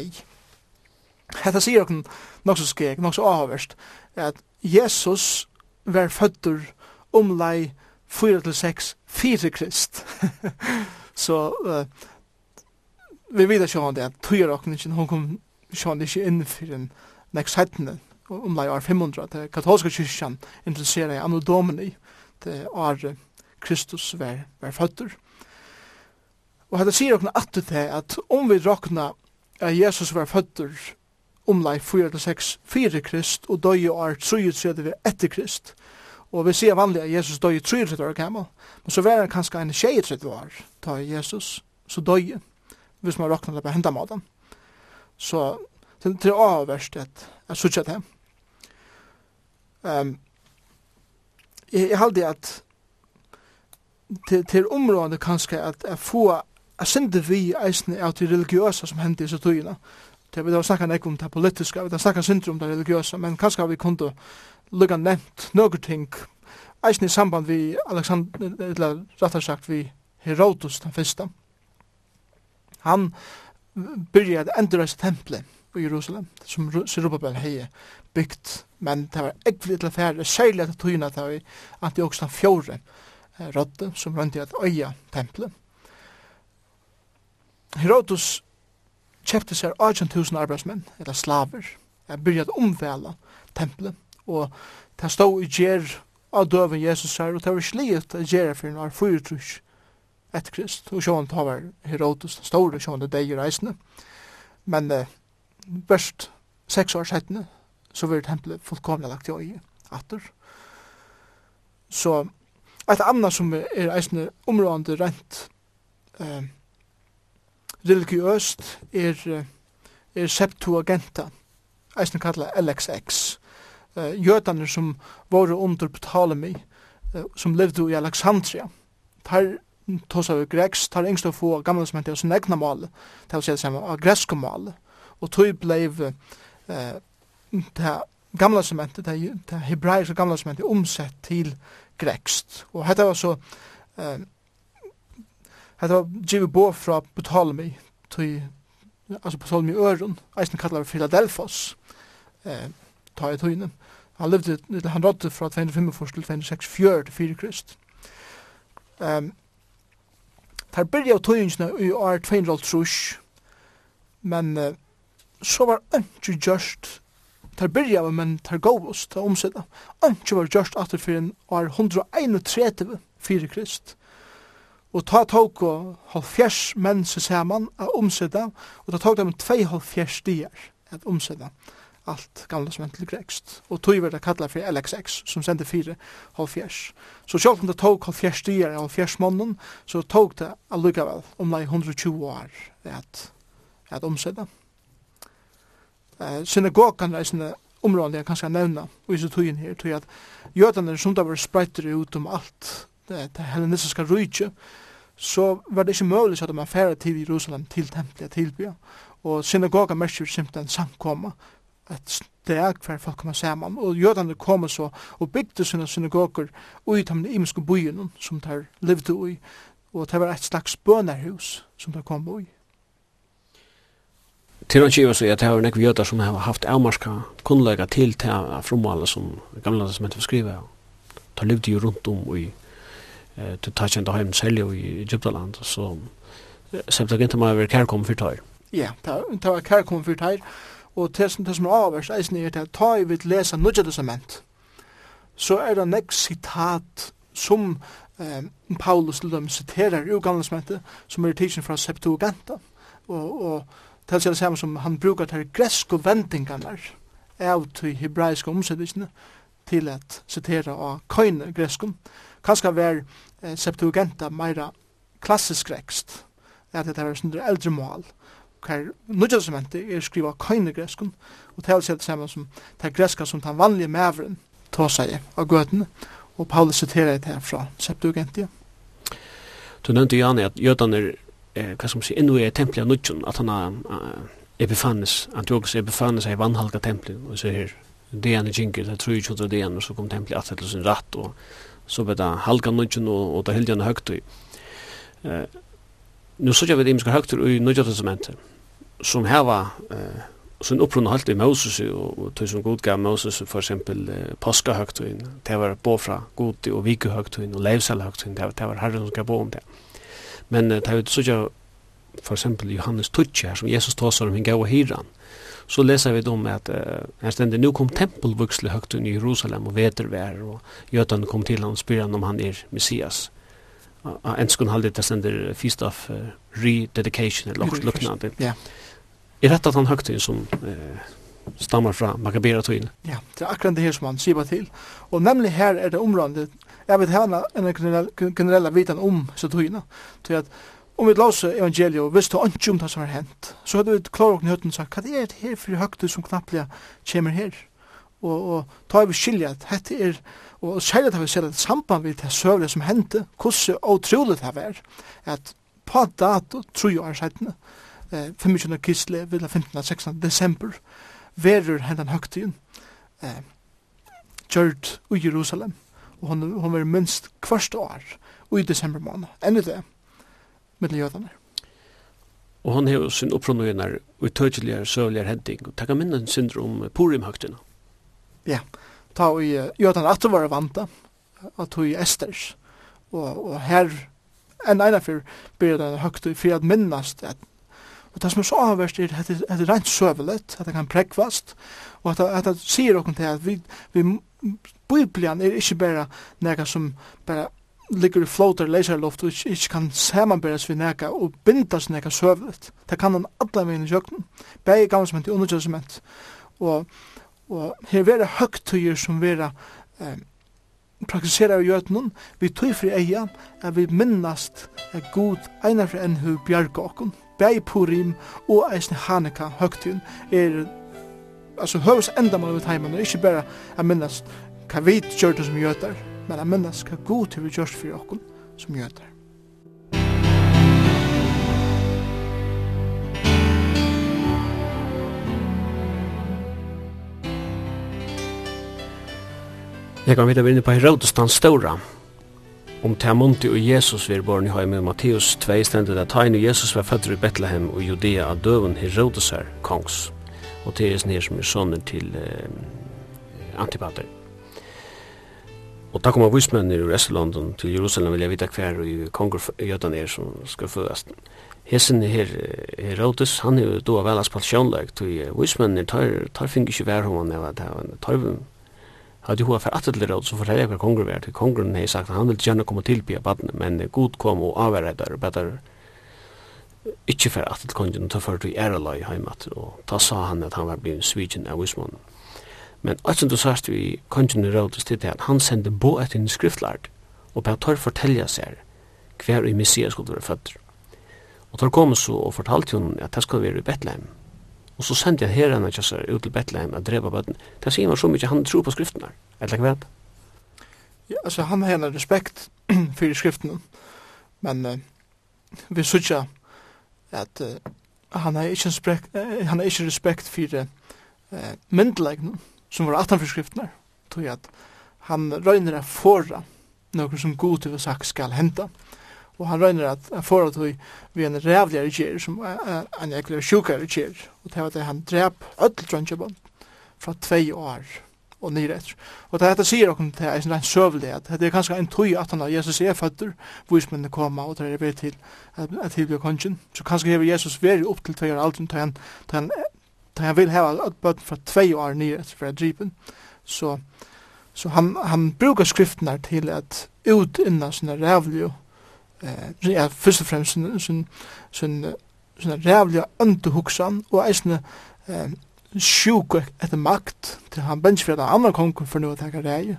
Hetta sier okkur nok så skeg, nok så avhverst, at Jesus var fødder omlai 4-6 4 krist. så uh, vi vet ikke om det at tøyerakningen hon kom sjående ikke inn for en nekst hettene om det år 500 det katolska kyrkjan interesserer jeg anno domini det år Kristus var, var føtter og hette sier okna at det at om vi rakna at Jesus var føtter om det 4-6 4 krist og døy år 33 etter krist og vi ser vanlig at Jesus døy 33 år gammal men så var han kanskje en 23 år da Jesus så døy hvis man råkner det på henda. Så det er avverst at jeg sutja det. Um, jeg, jeg halde at til, til området kanskje at jeg få jeg sindi vi eisne av de religiøse som hendte i så tøyene. Det vi da snakka nek om det politiske, vi da snakka sindri om det religiøse, men kanskje har vi kunnet lukka nevnt noen ting eisne i samband vi Alexander, eller rettar sagt vi Herodotus den første han byrja at endra templet i Jerusalem, som Zerubabel hei byggt, men det var ekvelig til affære, særlig at tøyna det var Antioxan fjore rådde, som rønte at øya templet. Herodos kjøpte seg 18.000 arbeidsmenn, eller slaver, jeg byrja at omvela templet, og det stod i gjer av døven Jesus her, og det var slik at gjer for en var fyrtrusk etter Krist, og sjån tar var Herodes den store, sjån det deg i reisene. Men eh, børst seks år settene, så var tempelet fullkomlig lagt i øye, atter. Så et annet som er eisende områdende rent eh, religiøst er, er Septuagenta, eisende kallet LXX. Eh, jødene som var under Ptolemy, eh, som levde i Alexandria, tar tosa vi greks, tar yngst å få gamla som henter sin egna mal, det vil si det av greske mal, og tog blei eh, det gamla som henter, det, det hebraiske gamla som henter, omsett til grekst. Og hetta var så, eh, hetta var givet bo fra Ptolemy, tog, altså Ptolemy Øron, eisen kallar vi Philadelphos, eh, ta i tøyne. Han levde, han rådde fra 245 til 26 til 4 krist. Um, tar byrja av tøyingsna i år 200 men uh, så var ikke gjørst tar byrja av, men tar gåvost, tar omsida. Anki var gjørst atter fyrir en år 131 fyrir krist. Og ta tåk og halvfjers menn seg saman av omsida, og ta tåk dem tvei halvfjers dier at omsida alt gamla som til grekst. Og tog var det kallar for LXX, som sender fire halvfjers. Så sjálf om det tog halvfjers dier og halvfjers månen, så tog det allukkavel om det 120 år at, at omsida. Uh, synagogan er sinne områden jeg kanskje nevna og i så tøyen her, tog at jødene som da var spreitere ut om alt det, det hellenistiske rujtje, så var det ikke mulig at man færre til Jerusalem til tempelet tilbyr. Og synagogan merker simpelthen samkomma et steg hver folk kommer saman, og jødene kommer så og bygde sine synagoger ui i de imenske byen som de levde ui, og det var et slags bønerhus som de kom ui. Til han kjiva seg at det var nekve jødar som har haft avmarska kunnlega til til fromale som gamla som hent skriva. De levde jo rundt om ui til ta kjent heim selje i Egyptaland, så Septuaginta septagintamai var kærkom fyrir tøyr. Ja, det var kærkom fyrir tøyr, og til som det som er avverst, eisen er til at ta i vidt lesa Nudja Testament, så er det nek sitat som eh, Paulus til dem siterer i Ugamlesmentet, som er tidsen fra Septuaganta, og, og til seg det samme som han brukar til greske vendingarna av til hebraiske omsettingene, til at sitera av køyne greskum, kanskje vær eh, Septuagenta meira klassisk rekst, at det er sånne eldre mål, kvar nudja testamentet er skriva køyne greskun, og tala seg det samme som det greska som den vanlige mævren ta seg av gøtene, og Paulus siterer det her fra Septuagintia. Du nevnte, Janne, at jødaner, eh, hva som sier, innu er tempelet av nudjun, at han er uh, Epifanes, Antiochus Epifanes er vannhalka tempelet, og så her, det er jinker, det tror jeg ikke det er og så kom tempelet at til sin ratt, og så ble det halka nudjun, og, og det hildi han høyt. Eh, nu så jag vet imska högtur i Nya testamentet som hava eh, sin upprunna halt i Moses og, og tog som god gav Moses for eksempel eh, påskahøgtøyen, det var bo fra god og vikehøgtøyen og leivselhøgtøyen, det, det var herren som gav bo om det. Men eh, det er jo sånn for eksempel Johannes Tutsi her som Jesus tåsar om hinn gav og hyran, så leser vi om at uh, her stender, nu kom tempelvuxle høgt i Jerusalem og vetervær, og jötan kom til han og spyr han om han er Messias. Uh, en skon halde det sender feast of uh, rededication eller luknande. Ja. Yeah är rätt at han högtid som eh, stammar fra Maccabera-tøyen. Ja, det er akkurat det her som han sier til. Og nemlig her er det området, jeg vet hava en generell vitan om så tøyene, til at om vi låser evangeliet og visste ikke om det som har hent, så hadde vi klar og høyden sagt, hva er det her for høyde som knapplega kommer her? Og, og ta vi skilja at dette er, og særlig at vi ser et samband vi det søvlige som hendte, hvordan utrolig det var, at på dato, tror jeg er sættene, eh, 25. kisle, vil 15. 16. desember, verur hendan høgtiden, eh, gjørt i Jerusalem, og hon, hon var minst kvart år i desember måned, enn det, mellom jødene. Og hon hever sin oppronøyner og tøyteligere søvligere hending, og takk minnen syndrom Purim-høgtiden. Ja, ta og jødene at det var vanta, at hun esters, og, og her, enn eina fyrir, byrja den høgtid, for at minnast at Og det som er så avverst er at det er rent søvelet, at det kan prekvast, og at det, at det sier okkur til at vi, vi Bibelen er ikke bare nega som bare ligger i flåter leserloft og ikke, ikke kan samanberes vi nega og bindas nega søvelet. Det kan han alle veginn i sjøkken, begge gammelsment og underjøsment. Og, og her er det høgtøyer som vera eh, praktiserar i jötnun, vi tøyfri eia, at vi minnast er god einar for enn hu bjarga okkur. Bei Purim og eisen Hanukkah høgtiden er altså høvs endamal med heimen og ikke berre a minnast hva vi gjør som gjøter men a minnast hva god til vi gjør for okken som gjøter Jeg kan vite å vinne på Herodes den store om Tamonti og Jesus vir born i høy med Matteus 2 stendet at Taino Jesus var fødder i Bethlehem og Judea av døven Herodes her, kongs. Og det er sånn her som er sånne til eh, antipater. Og takk om av vismennir i Restelondon til Jerusalem vil jeg vite hver og konger jødan er som skal fødast. Hesen her, Herodes, han er jo då vel aspansjonleik, og vismennir tar, tar fink ikke vær hon, tar tar hade ju för att det råd så förhöll jag kongren var till kongren har sagt han vill gärna komma till på baden men god kom och avvärda där bättre inte för att det kunde ta för till Erlai hemat och då sa han att han var blivit svigen av Wisman men att du sagt vi kunde råd till det han sände bo ett en skriftlärd och på tar fortälja sig kvar i Messias skulle vara född och tar kom så och fortalte hon att det skulle vara i Betlehem. Og så sendte jeg herrene kjassar ut til Betlehem at drepa bøtten. Det sier man så mykje, han tror på skriftene, eller hva vet? Ja, altså, han har en respekt for skriftene, men uh, vi synes ikke at uh, han har ikke, respekt, uh, han har ikke respekt for uh, myndeleggene som var 18 for skriftene, jeg at han røyner er foran noe som god til å sagt skal hente. Mm og han røyner at han får at vi er en rævligere kjer, som en ekkert sjukere kjer, og det var det han drep ødel drønnsjabon fra tvei år og nere etter. Og det dette sier okkur til eisen rein søvelig, at det er kanskje en tøy at han har Jesus er føtter, vismennene koma og det er ved til at tilbyr kongen. Så kanskje hever Jesus veri opp til tvei år aldrin, til han, til han, han vil heva at bøten fra tvei år nere etter fra drypen. Så, så han, han brukar skriftene til at ut utinna sånne rævlige eh ja først og fremst sån sån sån sån rævlig ante hugsan og eisne eh sjuk etter makt til han bench for den andre kongen for noe tenker det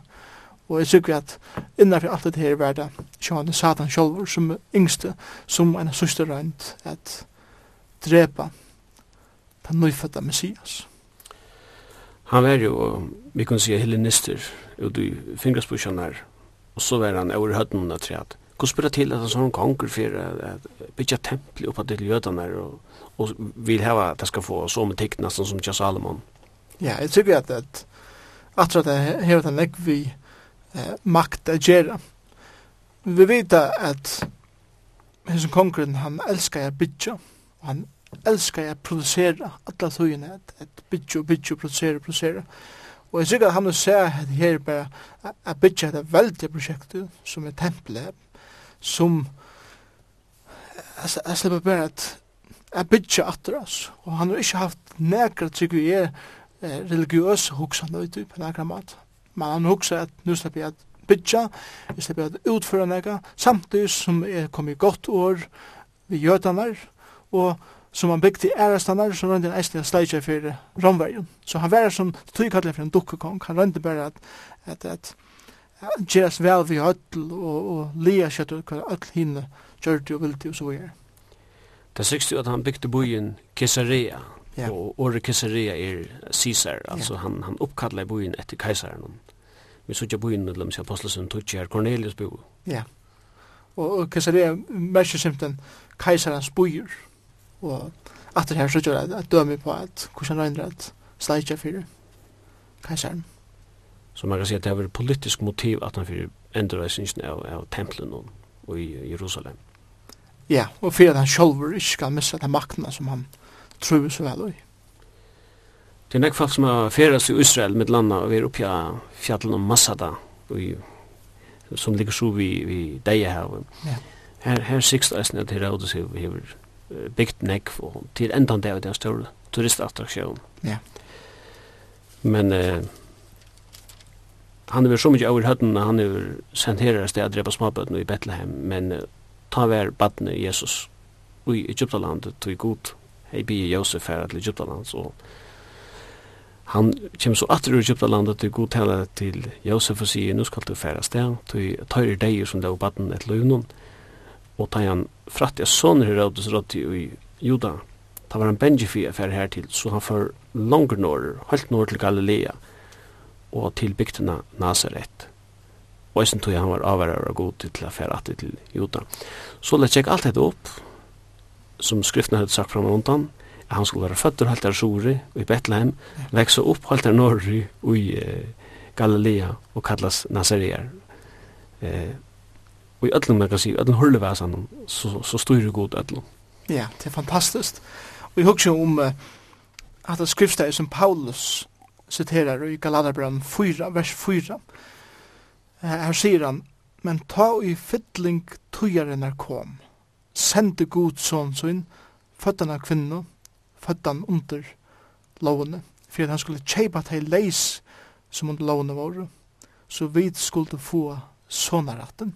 og jeg sykker at innenfor alt det her var det sjående satan sjolver som yngste som en søster rent at drepa den nyfødda messias Han var jo, vi kan si, hellenister ut i fingerspørsjonar og så var han over høttene av treet Hvordan spør det til at han sånn gonger for at bytja tempel oppa til jødene og, og vil heva at det skal få så med tikk nesten som Tja Salomon? Ja, jeg tykker at, at at at det her den legg vi eh, makt å gjøre. Vi vet at hans kongren han elskar å bytja og han elskar jeg produsera alla tøyene at, at bytja, bytja, produsera, produsera. Og jeg tykker at han ser her bare at bytja er det veldig prosjekt som er tempelet som jeg slipper bare at jeg bygger atter oss. Og han har ikke haft nekra trygg vi er religiøse hoksan ut på nekra mat. Men han hoksa at nu slipper jeg at bytja, jeg slipper at utføre nekra, samtidig som jeg kom i godt år vi jødanar, og som han bygde i ærestannar, som rønte en eislig sleidja for romvergen. Så han var som tog kallet for en dukkekong, han rønte bare at, at, at gjeras vel vi høll og, og lia kjøtt og hva öll hinne kjørte og vilti og så er. Det sykst jo at han bygde bojen Kesarea, ja. og året Kesarea er Caesar, altså ja. han, han oppkallar bojen etter kaisaren. Vi sykja bojen med dem, apostelsen tog her Cornelius bo. Ja, og og Caesarea merker simpelthen kaisarens bojer, og at det her sykja at dømi på at hvordan regner at sleitja fyrir kaisaren. Så man kan säga att det var ett politiskt motiv att han för ändröjsningen av, av templen och i Jerusalem. Ja, och för att han själv inte ska missa den makten som han tror så väl i. Det är näkva folk som har färdats i Israel med landa och vi är uppe i fjällen om Masada och som ligger så vid, vid Deja här. Ja. Här, här sikst är det här rådet som vi har byggt näkva och till ändan det är en stor turistattraktion. Ja. Men eh, han er så mykje over høtten, han er sendt her et sted å drepa småbøtten i Bethlehem, men uh, ta vær badne Jesus i Egyptaland, tog god, hei bi Josef her til Egyptaland, så han kjem så atter ur Egyptaland, til god tala til Josef og sier, nu skal du færa sted, tog tøyre deg som det var baden et løvnum, og ta han fratt jeg sånne råddes rådde i Juda, ta var han Benjifi affær her til, så han får langer norr, helt nord til Galilea, og til bygdina Nazaret. Og eisen tog han var avvarar og god til å fære atter til Juda. Så lett jeg alt dette opp, som skriftene hadde sagt fram og undan, at han skulle være føtter halter Sjore i Betlehem, vekse opp halter Norri i eh, Galilea og kallas Nazareer. Eh, og i öllum, man kan si, öllum hurlevasan, så, så styrir god öllum. Ja, det er fantastiskt. Og jeg husker om uh, at det skriftet er som Paulus, siterar i Galaterbrevet 4, vers 4. Her sier han, men ta i fytling tøyaren er kom, sende god son sin, føddan av kvinno, føddan under lovene, for at han skulle kjeipa til leis som under lovene våre, så vi skulle få sonaratten.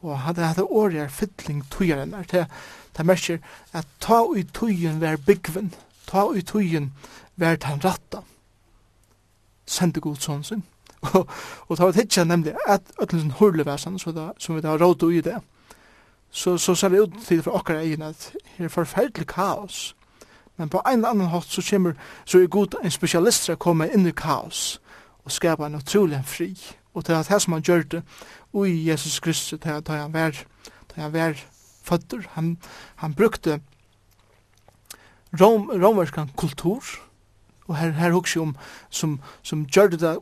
Og han hadde hatt året er fytling tøyaren er til, det merker at ta i tøyen vær byggven, ta i tøyen vær tan ratta sendte god sånn sin. og, og det var tidsja nemlig at ødelen hurlevæsen, som vi da råd i det, så, så ser det ut til for okkar egin at det er forferdelig kaos. Men på en eller annan hatt så kommer, så er god en spesialist som kommer inn i kaos og skapa en utrolig fri. Og til at det som han gjør det, i Jesus Kristus, til at han var, til han var føtter, han, han brukte rom, romerskan kultur, og her, her hugsi om som, som gjør det da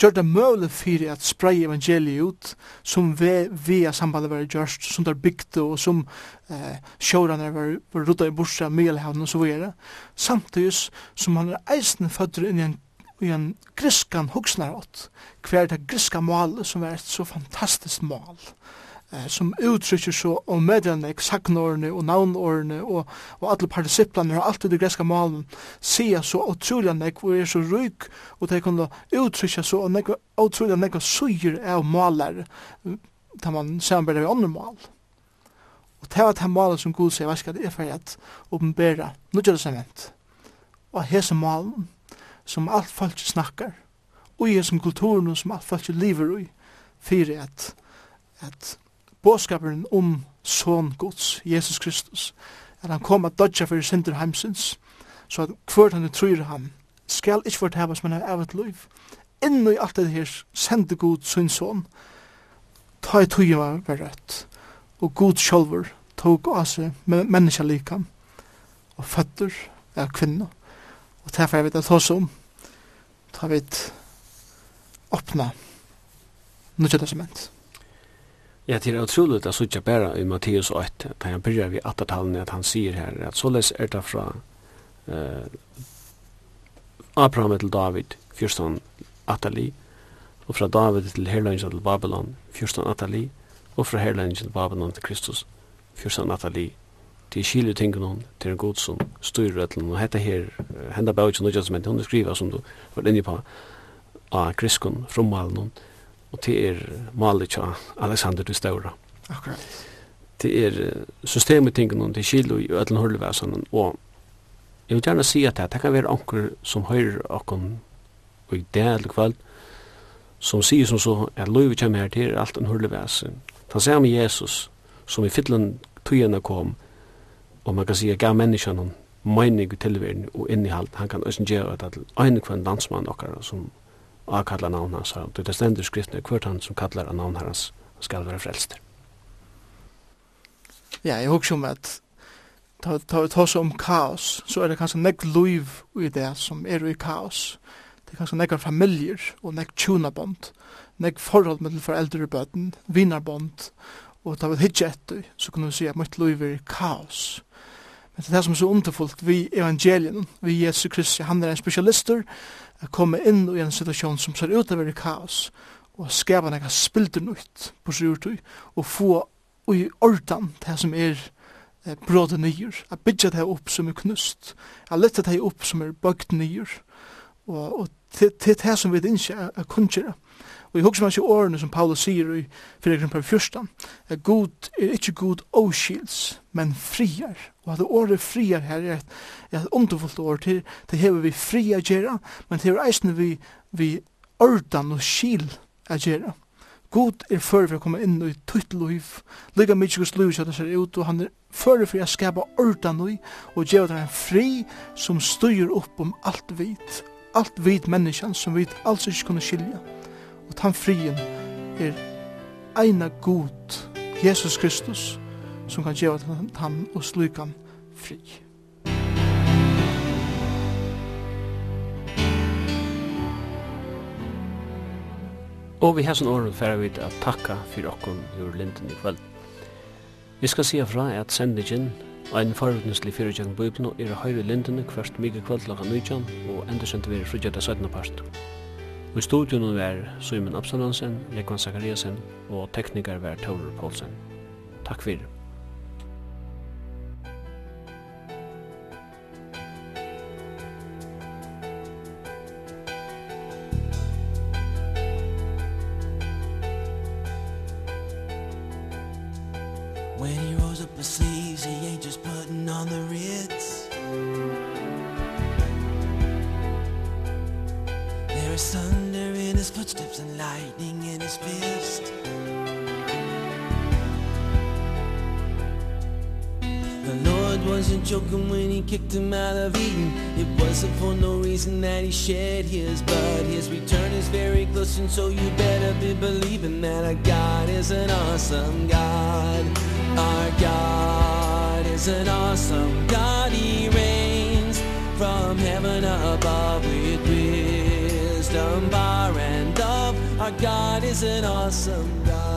gjør det mulig for at spray evangeliet ut som vi, via sambandet var gjørst, som det er bygd og som eh, sjårene var, var rutta i borsa, Mielhavn og så videre. Samtidig som han er eisende fødder inn i en i en griskan hugsnarått, hver det griska mål som er et så fantastisk mål eh, som uttrykker så om medlemmene, saknårene og navnårene og, og alle partisiplene alt alltid det greske malen sier så utrolig nek og er så ryk og de kan uttrykke så og nek, utrolig nek og suger av maler da man samarbeider ved andre mal. Og det var det malen som Gud sier, hva skal det er for at åpenbære nå gjør det seg vent. Og hese malen som alt folk snakkar, og i hese kulturen som alt folk lever i, fyrir at, at bådskaperen om son Guds, Jesus Kristus, at han kom at dodja fyrir synder heimsins, så at hvert han tror ham, skal ikke fortævas, men av evet liv. Innu i alt det her sendte Gud sin son, ta i tøyen var rett, og Gud sjolver tog av seg menneska likam, og føtter av kvinna, og derfor jeg vet at hos om, ta vi åpna, nødja testament. Ja, det er utroligt at sutja bæra i Matteus 8, da han byrjar vi attertallene at han sier her, at såles er det fra eh, Abraham til David, 14 atali, og fra David til herløyngen til Babylon, 14 atali, og fra herløyngen til Babylon til Kristus, 14 atali, til kile tingene hon, til en god som styrer og hette her, henda bæg, ikke noe som bæg, henda bæg, henda bæg, henda bæg, henda bæg, henda bæg, og det er malet av Alexander den Stora. Akkurat. Det er systemet tingene, det er kilo i ødelen hullevesen, og jeg vil gjerne si at det, det kan være anker som høyrer akkurat og i det eller kveld, som sier som så, at løyve kommer her til alt en hullevesen. Han sier med Jesus, som i fytlen tøyene kom, og man kan si at gav menneskene mening i tilverden og innehalt, han kan også gjøre det til en kvann landsmann okkar som og kalla navn hans. Det er stendur skriftene hvert han som kallar av navn hans skal være frelster. Ja, jeg husker om at ta, ta, ta oss om kaos, så er det kanskje nekk liv i det som er i kaos. Det er kanskje nekk familier og nekk tjunabond, nekk forhold mellom foreldre og bøten, vinarbond, og ta vi hitje etter, så kan vi si at mitt liv er i kaos. Men det er det som er så underfullt vi evangelien, vi Jesu Kristi, han er en spesialister, at komme inn i en situasjon som ser ut av å kaos, og skapa nekka spilder nytt på sjurtøy, og få i ordan det som er eh, bråde nyer, at bytja det opp som er knust, a lette det opp som er bøgt nyer, og, og til, til det som vi ikke er kunngjere, er Og jeg husker meg ikke årene som Paulus sier i 4. par 14, at god er ikke god åskils, men friar. Og at året friar her er et, er et underfullt år til, det hever vi fria gjerra, men det hever eisne vi, vi ordan og skil a gjerra. God er fyrir for å komme inn i tutt liv, lika mykje gus liv kjøtt ser ut, og han er fyrir for å skapa ordan og, og gjerra den fri som styr opp om alt vit, alt vit menneskjan som vit alls ikke kunne skilja. Og tan frien er eina god Jesus Kristus som kan gjeva han og slukan fri. Og vi hesson åren færa vi at takka fyrir okkon ur linden i kveld. Vi skal sia fra at sendingen og en forutneslig fyrir jang bøybno er høyre linden kvart mykje kveld laga nøytjan og enda sendt vi er frugja da 17. part. Og i studionen var Simon Absalonsen, Jekvann Zakariasen og teknikar var Taurer Poulsen. Takk fyrir. reason that he shed his blood. His return is very close and so you better be believing That our God is an awesome God. Our God is an awesome God. He reigns from heaven above With wisdom, power and love. Our God is an awesome God.